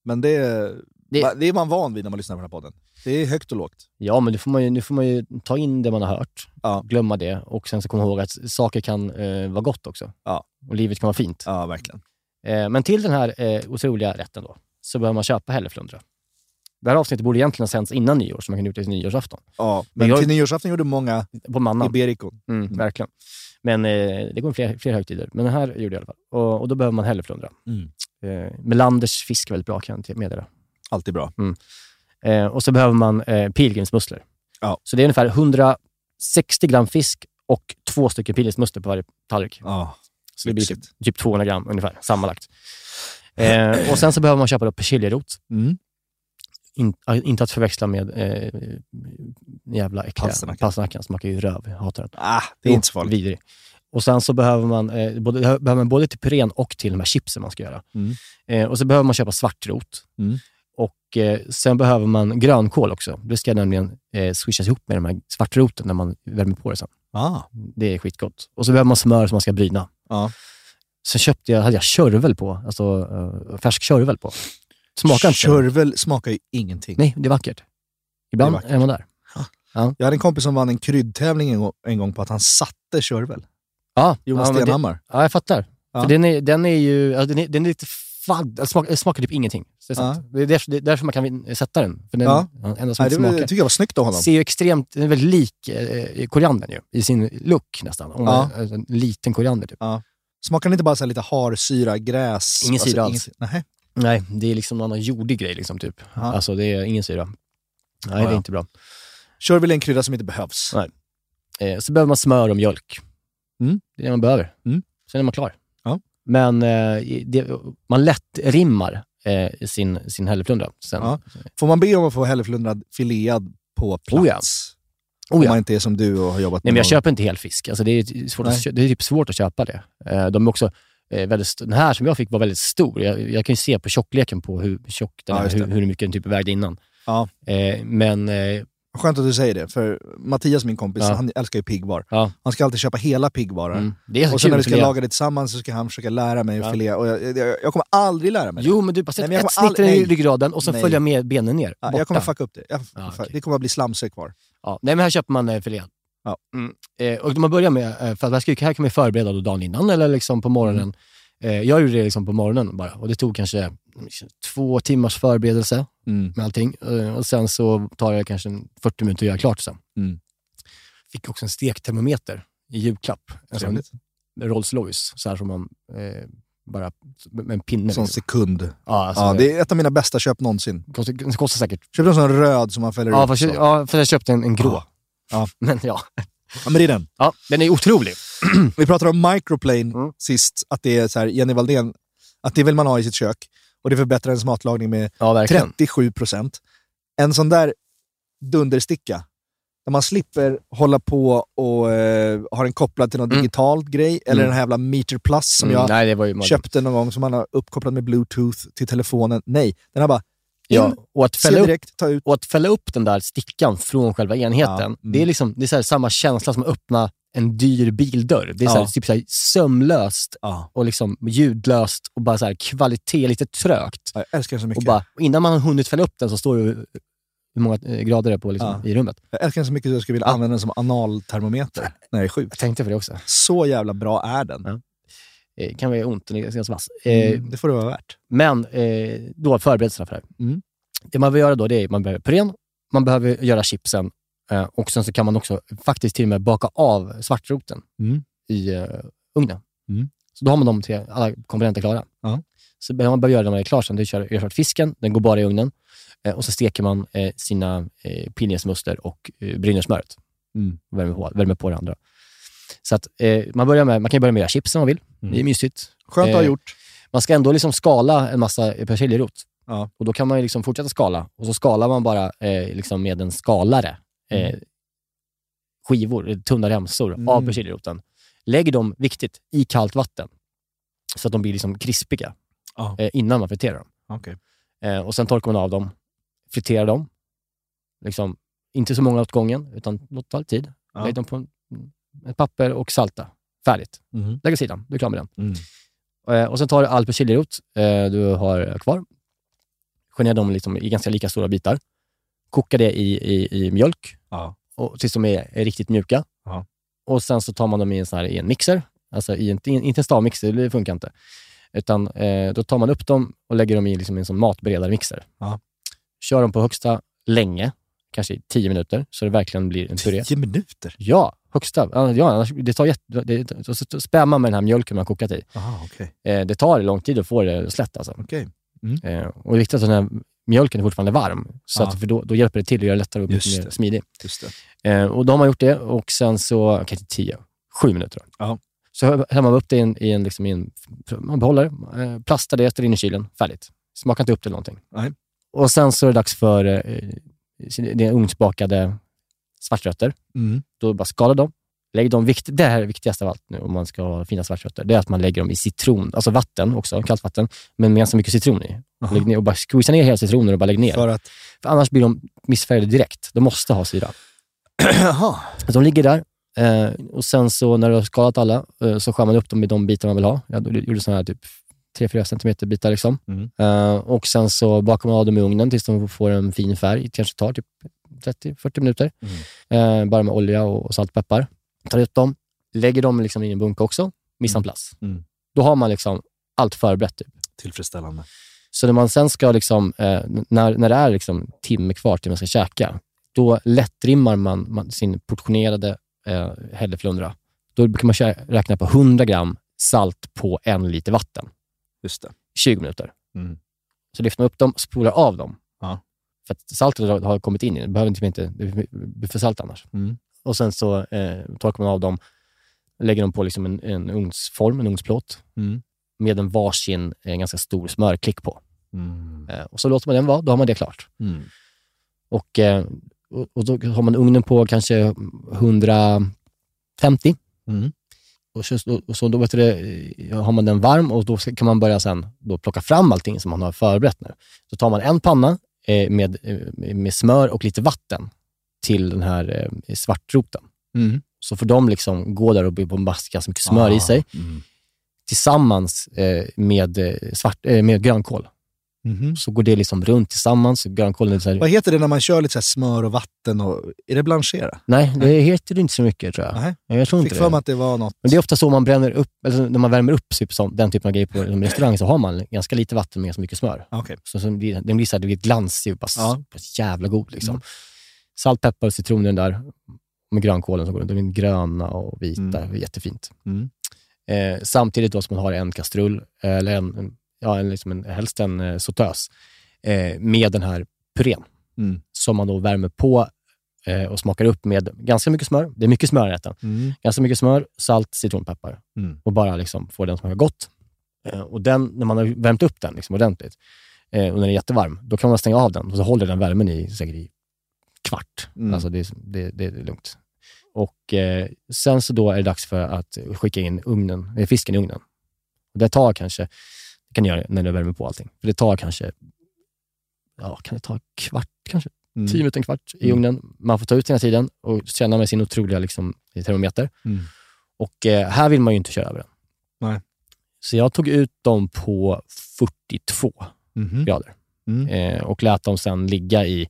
Men det, Det- det... är man van vid när man lyssnar på den här podden. Det är högt och lågt. Ja, men nu får, man ju, nu får man ju ta in det man har hört, Ja. glömma det och sen så komma ihåg att saker kan eh, vara gott också. Ja. Och livet kan vara fint. Ja, verkligen. Eh, men till den här eh, otroliga rätten då, så behöver man köpa hälleflundra. Det här avsnittet borde egentligen ha sänts innan nyår, så man kan gjort det till nyårsafton. Ja, men jag- till nyårsafton gjorde många På mannan. Ibericon. Mm, Verkligen. Men eh, det går fler, fler högtider. Men den här gjorde jag i alla fall. Och, och då behöver man hälleflundra. Mm. Eh, Melanders fisk är väldigt bra kan jag meddela. Alltid bra. Eh, och så behöver man eh, pilgrimsmusslor. Ja. Så det är ungefär 160 gram fisk och två stycken pilgrimsmusslor på varje tallrik. Ja, Så det blir typ, typ 200 gram ungefär, sammanlagt. Eh, och sen så behöver man köpa då persiljerot. Mm. In, inte att förväxla med eh, jävla äckliga Palsternacka. palsternackan. Smakar ju röv. Jag hatar den. Ah, det är inte så farligt. Vidrig. Och sen så behöver man, eh, både, behöver man både till purén och till de här chipsen man ska göra. Mm. Eh, och så behöver man köpa svartrot. Mm. Och eh, sen behöver man grönkål också. Det ska nämligen eh, swishas ihop med de här svartroten när man värmer på det sen. Ah. Det är skitgott. Och så behöver man smör som man ska bryna. Ja. Sen köpte jag, hade jag körvel på, alltså eh, färsk körvel på. Smakar inte. Körvel smakar ju ingenting. Nej, det är vackert. Ibland Det är vackert. är man där. Jag hade en kompis som vann en kryddtävling en gång, en gång på att han satte körvel. Ja, Jonas ja, Stenhammar. ja jag fattar. Ja. För den, är, den är ju ja, den är, den är lite fadd. Den smakar, typ ingenting. Så det, är sant. det, är därför, det är därför man kan sätta den. För den Ja. ja. enda som Nej, det smakar. tycker jag var snyggt av honom. ser ju extremt, den är väldigt lik eh, koriandern ju, i sin look nästan. Ja. man, en liten koriander typ. Smakar den inte bara så lite harsyra, gräs? Ingen syra alls. Nej. Nej, det är liksom någon annan jordig grej liksom typ. Ja. Alltså det är ingen syra. Nej, Ja, det är ja. inte bra. Körvel är en krydda som inte behövs. Nej. Eh, så behöver man smör och mjölk. Mm. Det är det man behöver. Mm. Sen är man klar. Men eh, det, man lätt rimmar eh, sin, sin hälleflundra. Sen, Ja. Får man be om att få hälleflundrad filead på plats? Oh ja. Om Oh ja. man inte är som du och har jobbat Nej, men med jag någon- köper inte hel fisk. Alltså, det, är svårt att, Nej. det är typ svårt att köpa det. Eh, De är också eh, väldigt Den här som jag fick var väldigt stor. Jag, jag kan ju se på tjockleken på hur tjock den Ja, är, hur, hur mycket den typ vägde innan. Ja. Eh, Men Skönt att du säger det, för Mattias, min kompis, Ja. han älskar ju piggvar. Ja. Han ska alltid köpa hela piggvarar. Mm. Det är så Och sen kul när vi ska filea. laga det tillsammans så ska han försöka lära mig att Ja. filea. Och jag, jag, jag kommer aldrig lära mig det. Jo, men du bara jag ett snitt i ryggraden och sen följa med benen ner. Ja, jag kommer fucka upp det. Jag, Ja, okej. Det kommer att bli slamsor kvar. Ja, nej, men här köper man eh, filén. Ja. Mm. Eh, och man börjar med, eh, för att här kan man förbereda då dagen innan eller liksom på morgonen. Mm. Eh, jag gjorde det liksom på morgonen bara och det tog kanske två timmars förberedelse Mm. med allting. Eh, och sen så tar det kanske en 40 minuter att göra klart sen. Mm. Fick också en stektermometer i julklapp. En sån. Rolls Royce, så här som man eh, bara med en pinne. Sån liksom. sekund. Ja, alltså, Ja, det är ett av mina bästa köp någonsin. kostar, kostar säkert. Köpte en sån röd som man fäller Ja, ut. fast, ja, för jag köpte en, en grå. Ja. Ja. Men ja. Ja, men det är den. ja, den är otrolig. Vi pratade om microplane Mm. sist, att det är så här, Jenny Valdén, att det vill man ha i sitt kök. Och det förbättrar ens matlagning med Ja, verkligen. 37 procent. En sån där dundersticka, där man slipper hålla på och eh, ha den kopplad till någon Mm. digital grej, eller Mm. den här jävla Meter Plus som Mm, jag nej, köpte någon gång, som man har uppkopplat med bluetooth till telefonen. Nej, den har bara in, Ja, och att fälla upp direkt, ta ut. Och att fälla upp den där stickan från själva enheten, Ja, mm. det är, liksom, det är här samma känsla som att öppna en dyr bildörr. Det är så här, Ja. typ så här sömlöst Ja. och liksom ljudlöst och bara så här kvalitet, lite trögt. Jag älskar den så Och mycket. bara, innan man har hunnit fälla upp den så står det hur många eh, grader det är på liksom, i rummet. Jag älskar den så mycket att jag skulle vilja Ja. använda den som analtermometer när jag är sjuk. Jag tänkte på det också. Så jävla bra är den. Ja. Eh, kan vara ont, den är ganska vass. Eh, Mm, det får det vara värt. Men eh, då förberedelserna för det här. Mm. Det man behöver göra då, det är man behöver purén, man behöver göra chipsen och sen så kan man också faktiskt till och med baka av svartroten Mm. i eh, ugnen. Mm. Så då har man dem till alla komponenter klara. Ja. Så behöver man börja göra det när man är klar sen. Det är klart fisken, den går bara i ugnen. Eh, och så steker man eh, sina eh, pilgrimsmuster och eh, brinner smöret. Mm. Och värmer på, värmer på det andra. Så att, eh, man, börjar med, man kan börja med att göra chips om man vill. Mm. Det är mysigt. Skönt att ha Eh, gjort. Man ska ändå liksom skala en massa persiljerot. Ja. Och då kan man liksom fortsätta skala. Och så skalar man bara eh, liksom med en skalare eh, Mm. skivor, tunna remsor Mm. av persiljeroten. Lägg dem, viktigt, i kallt vatten. Så att de blir liksom krispiga Ja. eh, innan man friterar dem. Okej. Eh, och sen torkar man av dem, friterar dem. Liksom, inte så många åt gången, utan låt ta tid. Ja. Lägg dem på en, ett papper och salta. Färdigt. Mhm. Lägg åt sidan, du är klar med den. Mm. Eh, och sen tar du all persiljerot eh, du har kvar. Skär ner dem liksom i ganska lika stora bitar. Koka det i, i, i mjölk Ja. och, tills de är, är riktigt mjuka. Ja. Och sen så tar man dem i en, sån här, i en mixer. Alltså i en, inte en stavmixer, det funkar inte. Utan eh, då tar man upp dem och lägger dem i liksom en sån matberedarmixer. Ja. Kör dem på högsta länge, kanske i tio minuter, så det verkligen blir en puré. Tio minuter? Ja, högsta. Ja, annars, det tar jätte, det, så, så spär man med den här mjölken man har kokat i. Aha, okej. Eh, det tar lång tid att få det slätt alltså. Okej. Eh, och det är viktigt att den här mjölken är fortfarande varm, så Ja. att, för då, då hjälper det till att göra det lättare och mer det. smidig. Just det. Eh, och då har man gjort det och sen så, kanske tio, sju minuter. Ja. Så häller man upp det i en, i en, liksom i en man behåller eh, plastar det, ställer in i kylen, färdigt. Smakar inte upp till någonting. Nej. Och sen så är det dags för eh, det är ugnsbakade svartrötter. Mm. Då bara skala dem. Lägg dem, vikt, det här är det viktigaste av allt nu om man ska ha fina svartrötter. Det är att man lägger dem i citron, alltså vatten också, kallt vatten, men med ganska mycket citron i. Aha. Lägg ner och bara squeeza ner hela citronen och bara lägg ner. För att... För annars blir de missfärgade direkt. De måste ha syra. Jaha. De ligger där eh, och sen så när du har skalat alla eh, så skär man upp dem i de bitar man vill ha. Jag gjorde sådana här typ 3-4 centimeter bitar. Liksom. Mm. Eh, och sen så bakar man av dem i ugnen tills de får en fin färg. Det kanske tar typ 30-40 minuter. Mm. Eh, bara med olja och, och salt och peppar. Tar ut dem, lägger dem liksom i en bunke också. Mise en place. Mm. Då har man liksom allt förberett. Typ. Tillfredsställande. Så när man sen ska, liksom, eh, när, när det är liksom timme kvar till man ska käka, då lättrimmar man, man sin portionerade eh, hälleflundra. Då brukar man räkna på 100 gram salt på en liter vatten. Just det. 20 minuter. Mm. Så lyfter man upp dem, spolar av dem. Ja. För att saltet har, kommit in i det. Det behöver inte, inte blir för salt annars. Mm. Och sen så eh, torkar man av dem, lägger dem på liksom en, en ugnsform, en ugnsplåt, Mm. med en varsin eh, ganska stor smörklick på. Mm. Eh, och så låter man den vara, då har man det klart. Mm. Och, eh, och, och då har man ugnen på kanske 150. Mm. Och så, och så då vet du, eh, har man den varm och då kan man börja sen då plocka fram allting som man har förberett nu. Så tar man en panna eh, med, eh, med smör och lite vatten. Till den här eh, svartroten. Mm. Så får de liksom gå där och bombaska ganska mycket smör i sig Mm. tillsammans eh, med, eh, svart, eh, med grönkål. Mhm. Så går det liksom runt tillsammans. Grönkålen är så här, Vad heter det när man kör lite så smör och vatten? Och, är det blanchera? Nej, det heter det inte så mycket tror jag. Nej. Jag tror Jag inte fick för mig det. att det var något... Men det är ofta så man bränner upp, eller när man värmer upp typ, som, den typen av grejer på en restaurang så har man ganska lite vatten med ganska mycket smör. Okej. Så, så blir, den blir så här, det blir glansig och bara, Ja. jävla god. Liksom. Mm. Salt, peppar och citron den där. Med grönkålen som går runt. De är gröna och vita. Mm. Jättefint. Mm. Eh, samtidigt då som man har en kastrull, eller en, ja, en, liksom en, helst en eh, sautös, eh, med den här purén. Mm. Som man då värmer på eh, och smakar upp med ganska mycket smör. Det är mycket smör i rätten. Mm. Ganska mycket smör, salt, citronpeppar. Mm. Och bara liksom få den smaka gott. Eh, och den, när man har värmt upp den liksom ordentligt eh, och den är jättevarm, då kan man stänga av den och så håller den värmen i säkert i kvart. Mm. Alltså det, är- det, det är lugnt. Och eh, sen så då är det dags för att skicka in ugnen, eh, fisken i ugnen. Det tar kanske, det kan du göra när du värmer på allting, för det tar kanske, ja, kan det ta kvart kanske? Mm. Tio minuter, en kvart i Mm. ugnen. Man får ta ut den här tiden och känna med sin otroliga liksom, termometer. Mm. Och eh, här vill man ju inte köra över den. Nej. Så jag tog ut dem på 42 Mhm. grader Mm. eh, och lät dem sen ligga i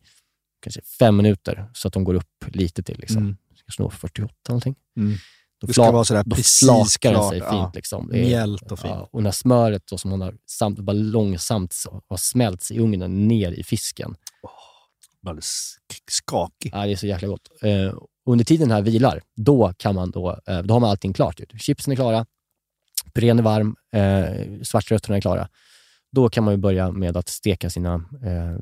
kanske fem minuter så att de går upp lite till. Liksom. Mm. Kanske nå 48 någonting. Mm. Då, Det ska vara sådär då precis klart, sig ja. fint. Liksom. Det är- Mjält och fint. Ja, och när smöret då, som man har samt, bara långsamt så- har smälts i ugnen ner i fisken. Alldeles skakig. Ja, det är så jäkla gott. Eh, under tiden den här vilar, då, kan man då, eh, då har man allting klart. Chipsen är klara, purén är varm, eh, svartrötterna är klara. Då kan man börja med att steka sina eh,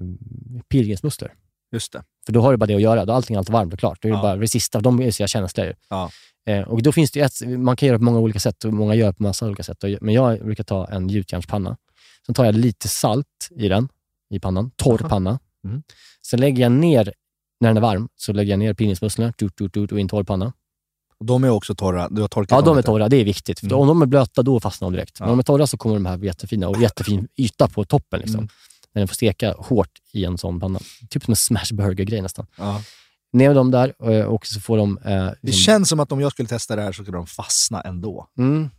pilgrimsmusslor. Just det. För då har du bara det att göra. Då är allting alltid varmt och klart. Då är det Ja. bara det sista. De är så känsliga ju. Ja. Eh, och då finns det ett, man kan göra på många olika sätt och många gör på massa olika sätt. Men jag brukar ta en gjutjärnspanna. Sen tar jag lite salt i den, i pannan. Torr Aha. panna. Mm. Sen lägger jag ner, när den är varm, så lägger jag ner och i en torr panna. Och de är också torra. Du har torkat Ja, de är torra. Det är viktigt. Mm. Om de är blöta, då fastnar de direkt. Men Ja. om de är torra så kommer de här bli jättefina och jättefin yta på toppen. Liksom. Mm. När den får steka hårt i en sån panna. Typ som en smashburger-grej nästan. Ja. Ner med dem där eh, och så får de... Eh, Det liksom- känns som att om jag skulle testa det här så skulle de fastna ändå. Mm.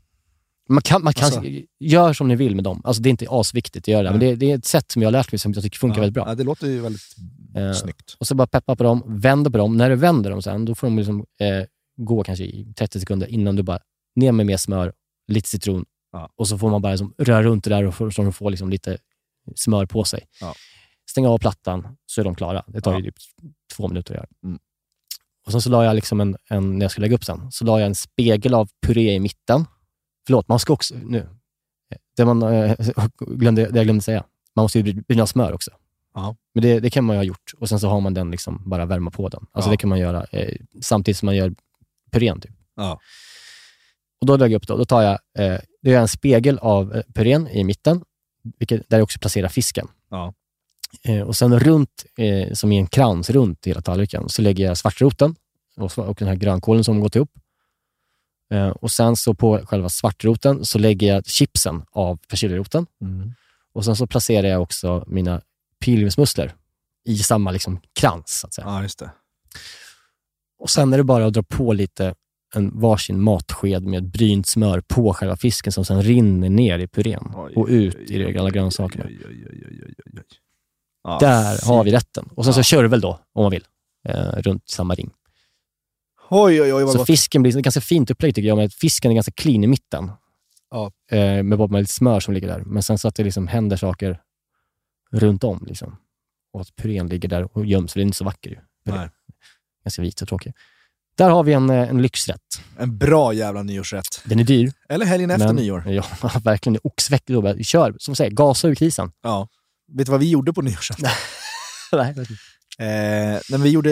Man kan, man kan Alltså. gör som ni vill med dem. Alltså, det är inte asviktigt att göra det, men Nej. det, det är ett sätt som jag har lärt mig som jag tycker funkar ja. väldigt bra. Ja, det låter ju väldigt Eh, snyggt. Och så bara peppa på dem, vänder på dem. När du vänder dem sen, då får de liksom, eh, gå kanske i 30 sekunder innan du bara ner med mer smör, lite citron Ja. och så får man bara liksom röra runt det där och så de får liksom lite smör på sig. Ja. Stänga av plattan så är de klara. Det tar Ja. ju typ två minuter att göra. Mm. Och sen så la jag, liksom en, en, när jag skulle lägga upp sen, så la jag en spegel av puré i mitten. Förlåt, man ska också... Nu. Det, man, eh, glömde, det jag glömde säga. Man måste ju bryna smör också. Ja. Men det, det kan man ju ha gjort och sen så har man den liksom bara värma på den. Alltså Ja. det kan man göra eh, samtidigt som man gör purén. Typ. Ja. Och då lägger jag upp då, då tar jag, eh, då gör jag en spegel av eh, purén i mitten, vilket, där jag också placerar fisken. Ja. Eh, och sen runt, eh, som i en krans runt hela tallriken, så lägger jag svartroten och, och den här grönkålen som gått ihop. Eh, och sen så på själva svartroten så lägger jag chipsen av persiljeroten. Mm. Och sen så placerar jag också mina pilgrimsmusslor i samma liksom krans. Så att säga. ja, just det. Och sen är det bara att dra på lite en varsin matsked med brynt smör på själva fisken som sen rinner ner i purén Oj, och ut oj, i alla grönsakerna. Ja, Där fy- har vi rätten. Och sen så Ja. körvel då, om man vill, eh, runt samma ring. Oj, oj, oj, Så gott. fisken blir ganska fint upplägg tycker jag, att fisken är ganska clean i mitten. Ja. Eh, med bara med lite smör som ligger där. Men sen så att det liksom händer saker runt om. Liksom. Och att purén ligger där och göms, för den är inte så vacker ju. Ganska vit och tråkig. Där har vi en, eh, en lyxrätt. En bra jävla nyårsrätt. Den är dyr. Eller helgen efter men, nyår. Ja, verkligen. Då. bara, Kör, som säger, gasa ur krisen. Ja. Vet du vad vi gjorde på nyårsafton? Nej, eh, nej, vi gjorde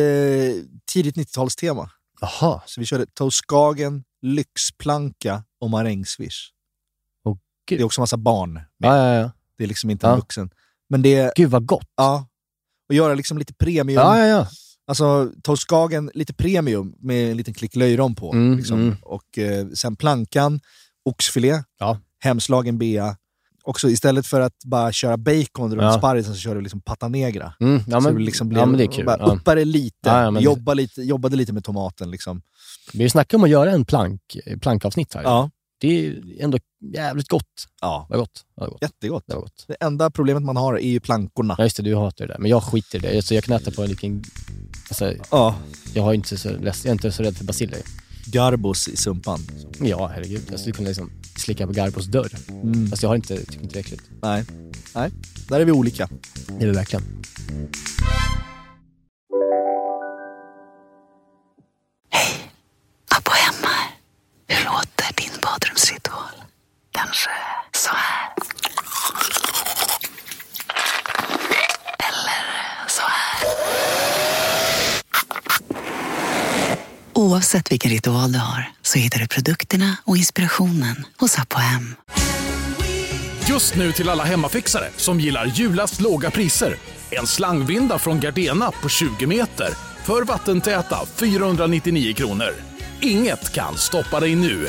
tidigt 90-talstema. Jaha. Så vi körde Toastskagen, lyxplanka och marängsviss. Åh, det är också massa barn med. Ja, ja, ja. Det är liksom inte en vuxen. Men det, Gud vad gott. ja. Och göra liksom lite premium. Ja, ja, ja. Alltså Toastskagen, lite premium med en liten klick löjrom på. Mm, liksom. mm. Och eh, sen plankan, oxfilé, Ja. hemslagen bea också istället för att bara köra bacon runt Ja. sparrisen så kör du liksom pata negra. Mm, ja, så men, det liksom blev, ja, men det är kul. Bara Ja. Uppa det lite, ja, men- jobba lite, jobbade lite med tomaten. Liksom. Vi snackade om att göra en plank, plankavsnitt här. Ja. Det är ändå jävligt gott. ja, Det var gott. Det var gott. jättegott. Det var gott. Det enda problemet man har är ju plankorna. Ja, just det, du hatar det där. Men jag skiter i det. Så jag kan äta på en liten... Alltså, Ja. jag, har inte så, jag är inte så rädd för basiller. Garbos i sumpan. Ja, herregud. Jag skulle kunna liksom slicka på Garbos dörr. Mm. Fast jag har inte, tycker inte det är äckligt. Nej. Nej, där är vi olika. Det är det verkligen. Abbo Kanske så här? Eller så här? Oavsett vilken ritual du har så hittar du produkterna och inspirationen hos Abbo Hem. Just nu till alla hemmafixare som gillar julast låga priser. En slangvinda från Gardena på 20 meter för vattentäta 499 kronor. Inget kan stoppa dig nu.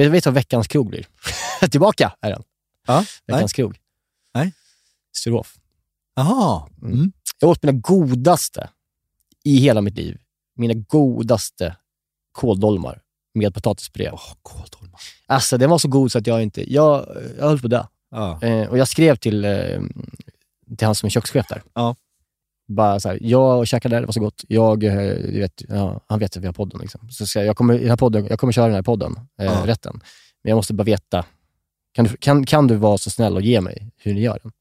Vet vet du vad veckans krog blir? Tillbaka är den. Ja, Veckans krog. Nej. Sturehof. Jaha. Mm. Jag åt mina godaste i hela mitt liv. Mina godaste kåldolmar med potatispuré. Oh, kåldolmar. Alltså den var så god så att jag inte... Jag, jag höll på att. Ja. Eh, och jag skrev till, eh, till han som är kökschef där. Ja. Bara så här, jag käkade där, det var så gott. Jag, eh, du vet, ja, han vet att vi har podden. Liksom. Så ska jag, jag, kommer, i den här podden, jag kommer köra den här podden, eh, Ja. rätten. Men jag måste bara veta, kan du, kan, kan du vara så snäll och ge mig hur ni gör den?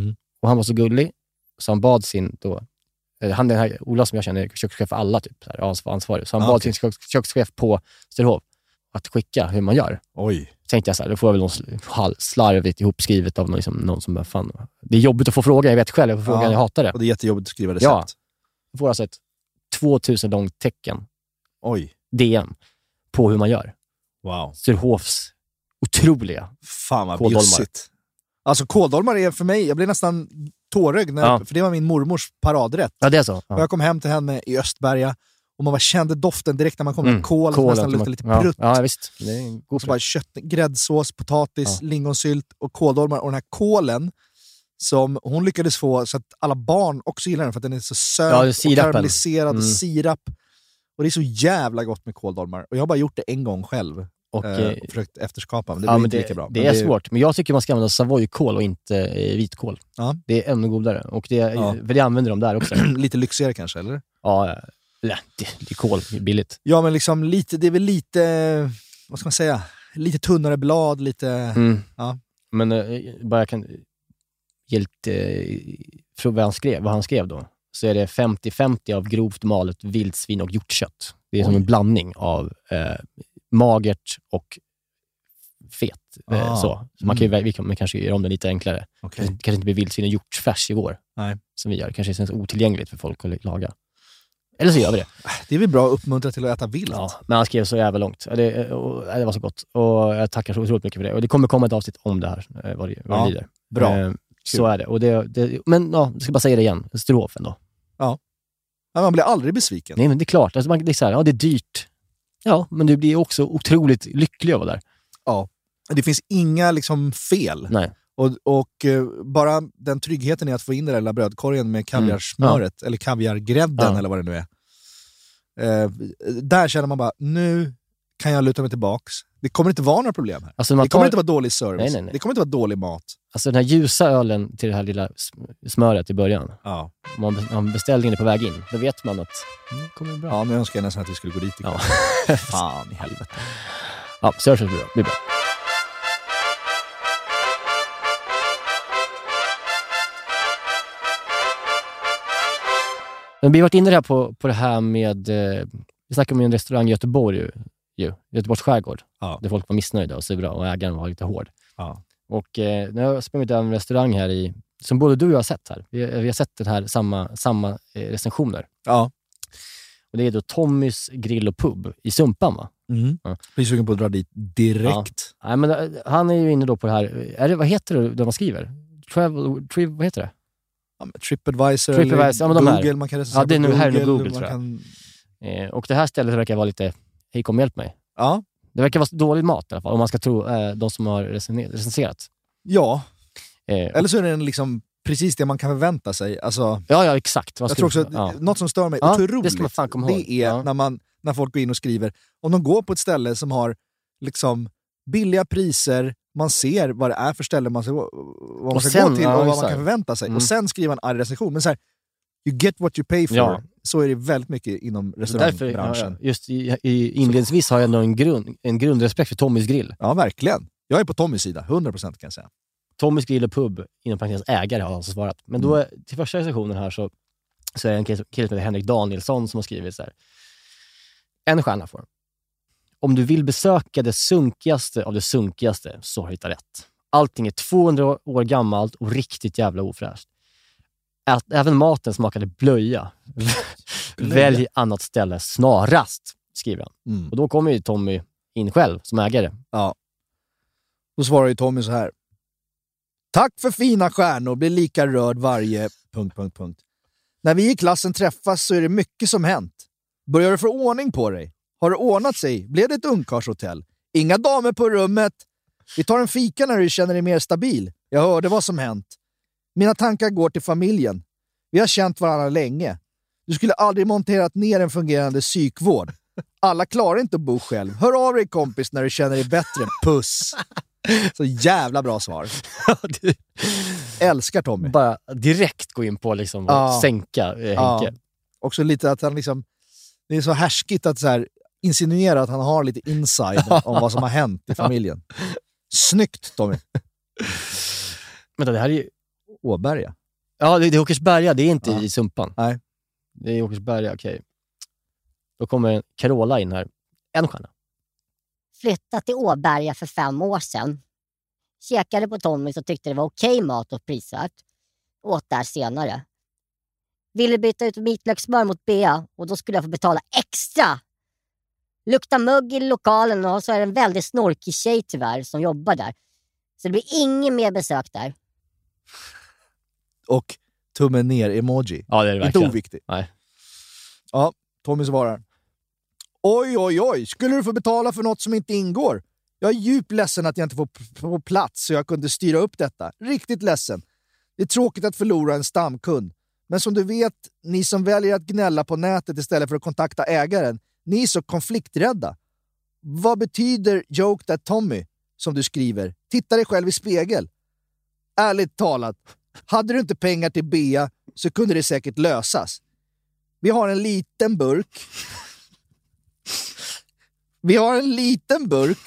Mm. Och han var så gullig, så han bad sin, då, eh, han den här Ola som jag känner kökschef för alla, typ, så här, ansvar- ansvarig. Så han Ja, bad okej. sin kök, kökschef på Sturehof att skicka hur man gör Oj. tänkte jag så här, då får jag väl något slarvigt ihopskrivet av någon, liksom, någon som fan, det är jobbigt att få frågan, jag vet själv, jag får frågan, Ja. jag hatar det. Och det är jättejobbigt att skriva recept. Ja. Jag får alltså ett 2000 långt tecken, Oj. DM, på hur man gör. Wow. Sturehofs otroliga. Fan vad Kåldolmar. bjussigt. Alltså kåldolmar är för mig, jag blev nästan tårögd, när, Ja. för det var min mormors paradrätt. Ja, det är så. Ja. jag kom hem till henne i Östberga och man bara kände doften direkt när man kom. Mm. Kål, Kålen nästan luktade lite ja. prutt. Ja, visst. Det Och så bara kött, gräddsås, potatis, Ja. lingonsylt och kåldolmar. Och den här kålen som hon lyckades få så att alla barn också gillar den för att den är så söt Ja, är och karamelliserad och Mm. sirap. Och det är så jävla gott med kåldolmar. Och jag har bara gjort det en gång själv Och, eh, eh, och försökt efterskapa, men det ja, blir men inte det, lika bra. det Men är svårt, men jag tycker man ska använda savoykål och inte eh, vitkål. Ja. Det är ännu godare. Och det, Ja. För det använder de där också. lite lyxigare kanske, eller? ja, ja. Det, det är kål, det är billigt. Ja, men liksom lite, det är väl lite, vad ska man säga, lite tunnare blad, lite... Mm. Ja. Men eh, bara jag kan ge lite eh, från vad han skrev, vad han skrev då, så är det 50-50 av grovt malet vildsvin och hjortkött. Det är som Oj. en blandning av eh, magert och fet. Eh, Ah. så. så man kan ju vi kan man kanske göra om det lite enklare. Okej. Det kanske inte blir vildsvin och hjortfärs i vår, Nej. som vi gör. kanske känns otillgängligt för folk att laga. Eller så gör vi det. Det är väl bra att uppmuntra till att äta vilt. Ja, men han skrev så jävla långt. Det, det var så gott. Och jag tackar så otroligt mycket för det. Och det kommer komma ett avsnitt om det här, eh, vad det, vad Ja, lider. bra. Eh, så är det. Och det, det men ja, jag ska bara säga det igen. Strofen då. Ja, man blir aldrig besviken. Nej, men det är klart. Alltså man, det är så här, ja, det är dyrt. Ja, men du blir också otroligt lycklig av att vara där. Ja. Det finns inga liksom, fel. Nej. Och, och eh, bara den tryggheten i att få in den där lilla brödkorgen med kaviarsmöret, eller kaviargrädden Ja. eller vad det nu är. Eh, där känner man bara, nu kan jag luta mig tillbaks. Det kommer inte vara några problem här. Alltså, man det kommer tar- inte vara dålig service. Nej, nej, nej. Det kommer inte vara dålig mat. Alltså den här ljusa ölen till det här lilla sm- smöret i början. Ja. Om man, be- om beställningen är på väg in, då vet man att det kommer bra. Ja, nu önskar jag nästan att vi skulle gå dit ikväll. Ja. Fan i helvete. Ja, service blir bra. Blir bra. Men vi har varit inne här på, på det här med, eh, vi snackade om en restaurang i Göteborg ju, ju, Göteborgs skärgård, Ja. där folk var missnöjda och sura och ägaren var lite hård. Ja. Och eh, nu har jag sprungit över en restaurang här i, som både du och jag har sett här. Vi, vi har sett den här samma, samma eh, recensioner. Ja. Och det är då Tommys grill och pub i Sumpan va? Mm. Ja. Blir sugen på att dra dit direkt. Nej, men eh, han är ju inne då på det här, är det, vad heter det de skriver? Travel, tri, vad heter det? Tripadvisor, Tripadvisor, eller ja, de här. Google, man kan recensera Ja, det är nu- här är nog Google. Google, tror jag. kan, Eh, och det här stället verkar vara lite, hej kom hjälp mig. ja. Det verkar vara dålig mat i alla fall, om man ska tro eh, de som har recenserat. ja, Eh, eller så är den liksom precis det man kan förvänta sig. Alltså, ja, ja, exakt. Vad jag tror också ja. något som stör mig Ja, otroligt, det ska man fan komma ihåg. det är Ja. när, man, när folk går in och skriver, om de går på ett ställe som har liksom billiga priser, man ser vad det är för ställe man ska, vad man Och ska sen- gå till ja, och vad man kan förvänta sig. Mm. Och sen skriver en arg recension. Men så här, you get what you pay for. Ja. Så är det väldigt mycket inom därför, restaurangbranschen. ja, just i, i inledningsvis har jag ändå en, grund, en grundrespekt för Tommys grill. Ja, verkligen. Jag är på Tommys sida, 100% kan jag säga. Tommys grill och pub, inom parentes ägare, har alltså svarat. Men då, Mm. till första recensionen här så, så är det en kille som heter Henrik Danielsson som har skrivit så här. En stjärna får. Om du vill besöka det sunkigaste av det sunkigaste så har du hittat rätt. Allting är 200 år gammalt och riktigt jävla ofräscht. Ät, även maten smakade blöja. Välj annat ställe snarast, skriver han. Mm. Och då kommer ju Tommy in själv som ägare. Ja. Då svarar ju Tommy så här. Tack för fina stjärnor, blir lika rörd varje... Punkt, punkt, punkt. När vi i klassen träffas så är det mycket som hänt. Börjar du få ordning på dig? Har det ordnat sig? Blev det ett ungkarlshotell? Inga damer på rummet? Vi tar en fika när du känner dig mer stabil. Jag hörde vad som hänt. Mina tankar går till familjen. Vi har känt varandra länge. Du skulle aldrig monterat ner en fungerande psykvård. Alla klarar inte att bo själv. Hör av dig kompis när du känner dig bättre. Puss! Så jävla bra svar. Älskar Tommy. Bara direkt gå in på liksom och Ja. sänka eh, Ja. Henke. Också lite att han liksom... Det är så härskigt att så här, insinuera att han har lite inside om vad som har hänt i familjen. Snyggt Tommy. Vänta, det här är ju... Åberga. Ja, det, det är Åkersberga. Det är inte Ja. i Sumpan. Nej. Det är Åkersberga, okej. Då kommer Carola in här. En stjärna. flyttat till Åberga för fem år sedan. Käkade på Tommys och tyckte det var okej mat och prisvärt. Åt där senare. Ville byta ut vitlökssmör mot bea och då skulle jag få betala extra. Luktar mugg i lokalen och så är det en väldigt snorkig tjej tyvärr som jobbar där. Så det blir inget mer besök där. Och tummen ner-emoji. Ja, det är det Inte verkligen. oviktigt. Nej. Ja, Tommy svarar. Oj, oj, oj. Skulle du få betala för något som inte ingår? Jag är djupt ledsen att jag inte får på plats så jag kunde styra upp detta. Riktigt ledsen. Det är tråkigt att förlora en stamkund. Men som du vet, ni som väljer att gnälla på nätet istället för att kontakta ägaren, ni är så konflikträdda. Vad betyder “Joke that Tommy” som du skriver? Titta dig själv i spegel. Ärligt talat, hade du inte pengar till Bea så kunde det säkert lösas. Vi har en liten burk. Vi har en liten burk.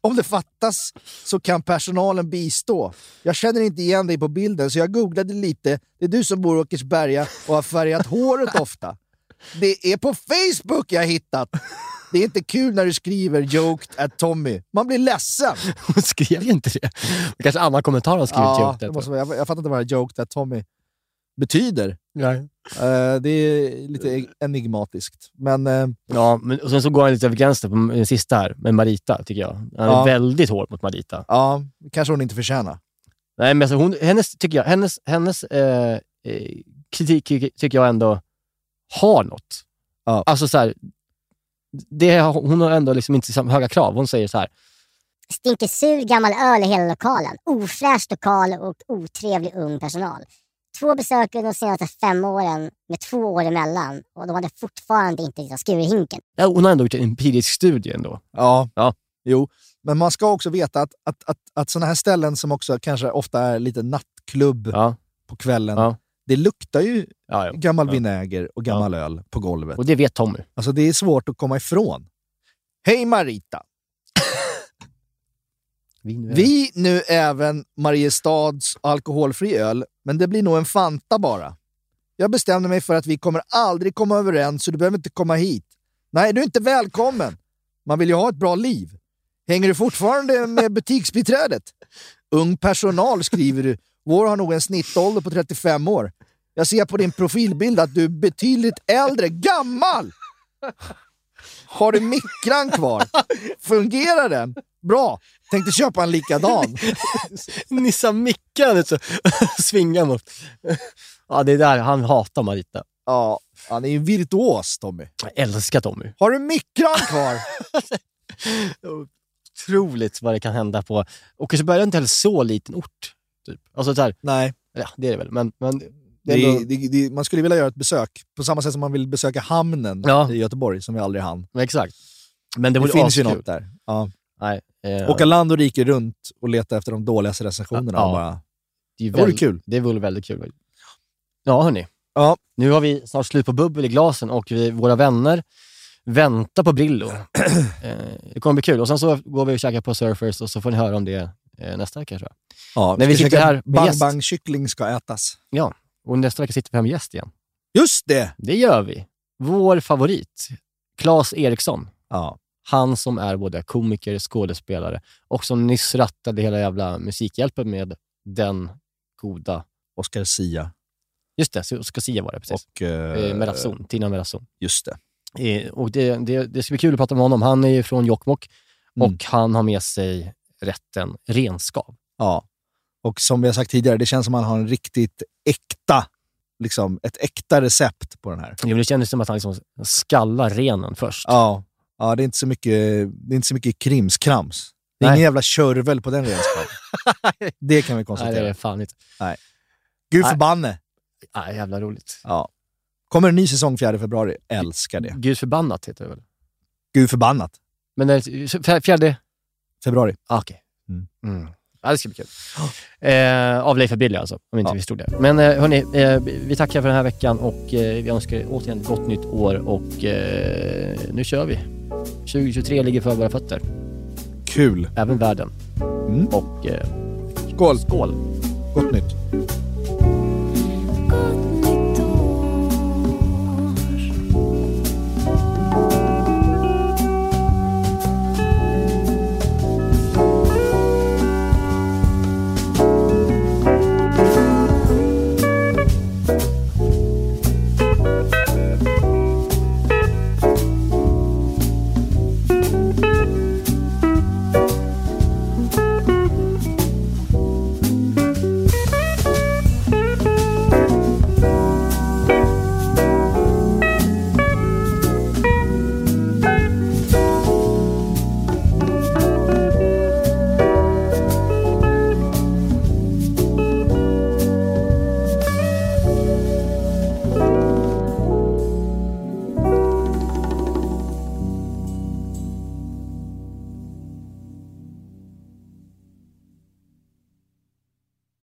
Om det fattas så kan personalen bistå. Jag känner inte igen dig på bilden så jag googlade lite. Det är du som bor i Åkersberga och har färgat håret ofta. Det är på Facebook jag hittat. Det är inte kul när du skriver “joked at Tommy”. Man blir ledsen. Hon skrev ju inte det. Kanske annan kommentar har skrivit Ja, joke det måste vara, jag, jag fattar inte vad “joked at Tommy” betyder. Nej. Eh, det är lite enigmatiskt. Men eh, Ja, men och sen så går han lite över gränsen på den sista här, med Marita, tycker jag. Han är Ja. väldigt hård mot Marita. ja, kanske hon inte förtjänar. Nej, men alltså hon, hennes, tycker jag, hennes, hennes eh, eh, kritik tycker jag ändå har något. Ja. Alltså så här, det, hon har ändå liksom inte så höga krav. Hon säger så här, Stinker sur gammal öl i hela lokalen. Ofräsch lokal och otrevlig ung personal. Två besökare de senaste fem åren med två år emellan och de hade fortfarande inte liksom skurit hinken. ja, hon har ändå gjort en empirisk studie ändå. Ja, Ja. jo. Men man ska också veta att, att, att, att sådana här ställen som också kanske ofta är lite nattklubb Ja, på kvällen, Ja. Det luktar ju ja, ja. gammal Ja. vinäger och gammal öl på golvet. Och det vet Tommy. Alltså det är svårt att komma ifrån. Hej Marita! Vi nu även Mariestads alkoholfri öl, men det blir nog en Fanta bara. Jag bestämde mig för att vi kommer aldrig komma överens så du behöver inte komma hit. Nej, du är inte välkommen. Man vill ju ha ett bra liv. Hänger du fortfarande med butiksbiträdet? Ung personal skriver du. Vår har nog en snittålder på 35 år. Jag ser på din profilbild att du är betydligt äldre. Gammal! Har du mikran kvar? Fungerar den? Bra. Tänkte köpa en likadan. Nissa Mickan så svingar mot. Ja, det är där han hatar Marita. Ja, han är ju virtuos, Tommy. Jag älskar Tommy. Har du mikran kvar? Otroligt vad det kan hända på... Börjar det inte heller så liten ort. Typ. Alltså så här, Nej. ja, det är det väl, men... men det ändå, det, det, man skulle vilja göra ett besök, på samma sätt som man vill besöka hamnen Ja. i Göteborg, som vi aldrig hann. exakt. Men det, Det, finns ju askul. något där. Ja. Nej, eh, Åka land och rike runt och leta efter de dåligaste recensionerna. Ja. Bara, det, är det vore kul. Det vore väldigt kul. Ja, hörni. Ja. Nu har vi snart slut på bubbel i glasen och vi, våra vänner väntar på Brillo. eh, det kommer bli kul. Och sen så går vi och käkar på Surfers och så får ni höra om det nästa vecka tror jag. Ja, När vi ska sitter här med Bang gäst. bang kyckling ska ätas. Ja, och nästa vecka sitter vi här med gäst igen. Just det! Det gör vi. Vår favorit, Claes Eriksson. Ja. Han som är både komiker, skådespelare och som nyss rattade hela jävla Musikhjälpen med den goda... Oscar Sia. Just det, Oscar Sia var det precis. Och, eh, Eh, Merazon, Tina Merazon. Just det. Eh, och det, det, det ska bli kul att prata med honom. Han är ju från Jokkmokk Mm. och han har med sig rätten renskav. Ja. Och som vi har sagt tidigare, det känns som att han har en riktigt äkta, liksom ett äkta recept på den här. Jo, det kändes som att han liksom skallar renen först. Ja. Ja, det är inte så mycket, det är inte så mycket krimskrams. Det är Nej. ingen jävla körvel på den renskaven. det kan vi Nej, konstatera. det är fan inte. Gud Nej. förbanne! Nej, jävla roligt. Ja. Kommer en ny säsong 4 februari. Älskar det. Gud förbannat heter det väl? Gud förbannat. Men fjärde... Februari. Ah, Okej. Mm. Mm. Ja, det ska bli kul. Eh, av Leif Billy alltså, om inte Ja. vi stod där. Men eh, hörni, eh, vi tackar för den här veckan och eh, vi önskar er återigen ett gott nytt år och eh, nu kör vi. 2023 ligger för våra fötter, Kul. även världen. Mm. Och eh, Skål. skål! Gott nytt. Gott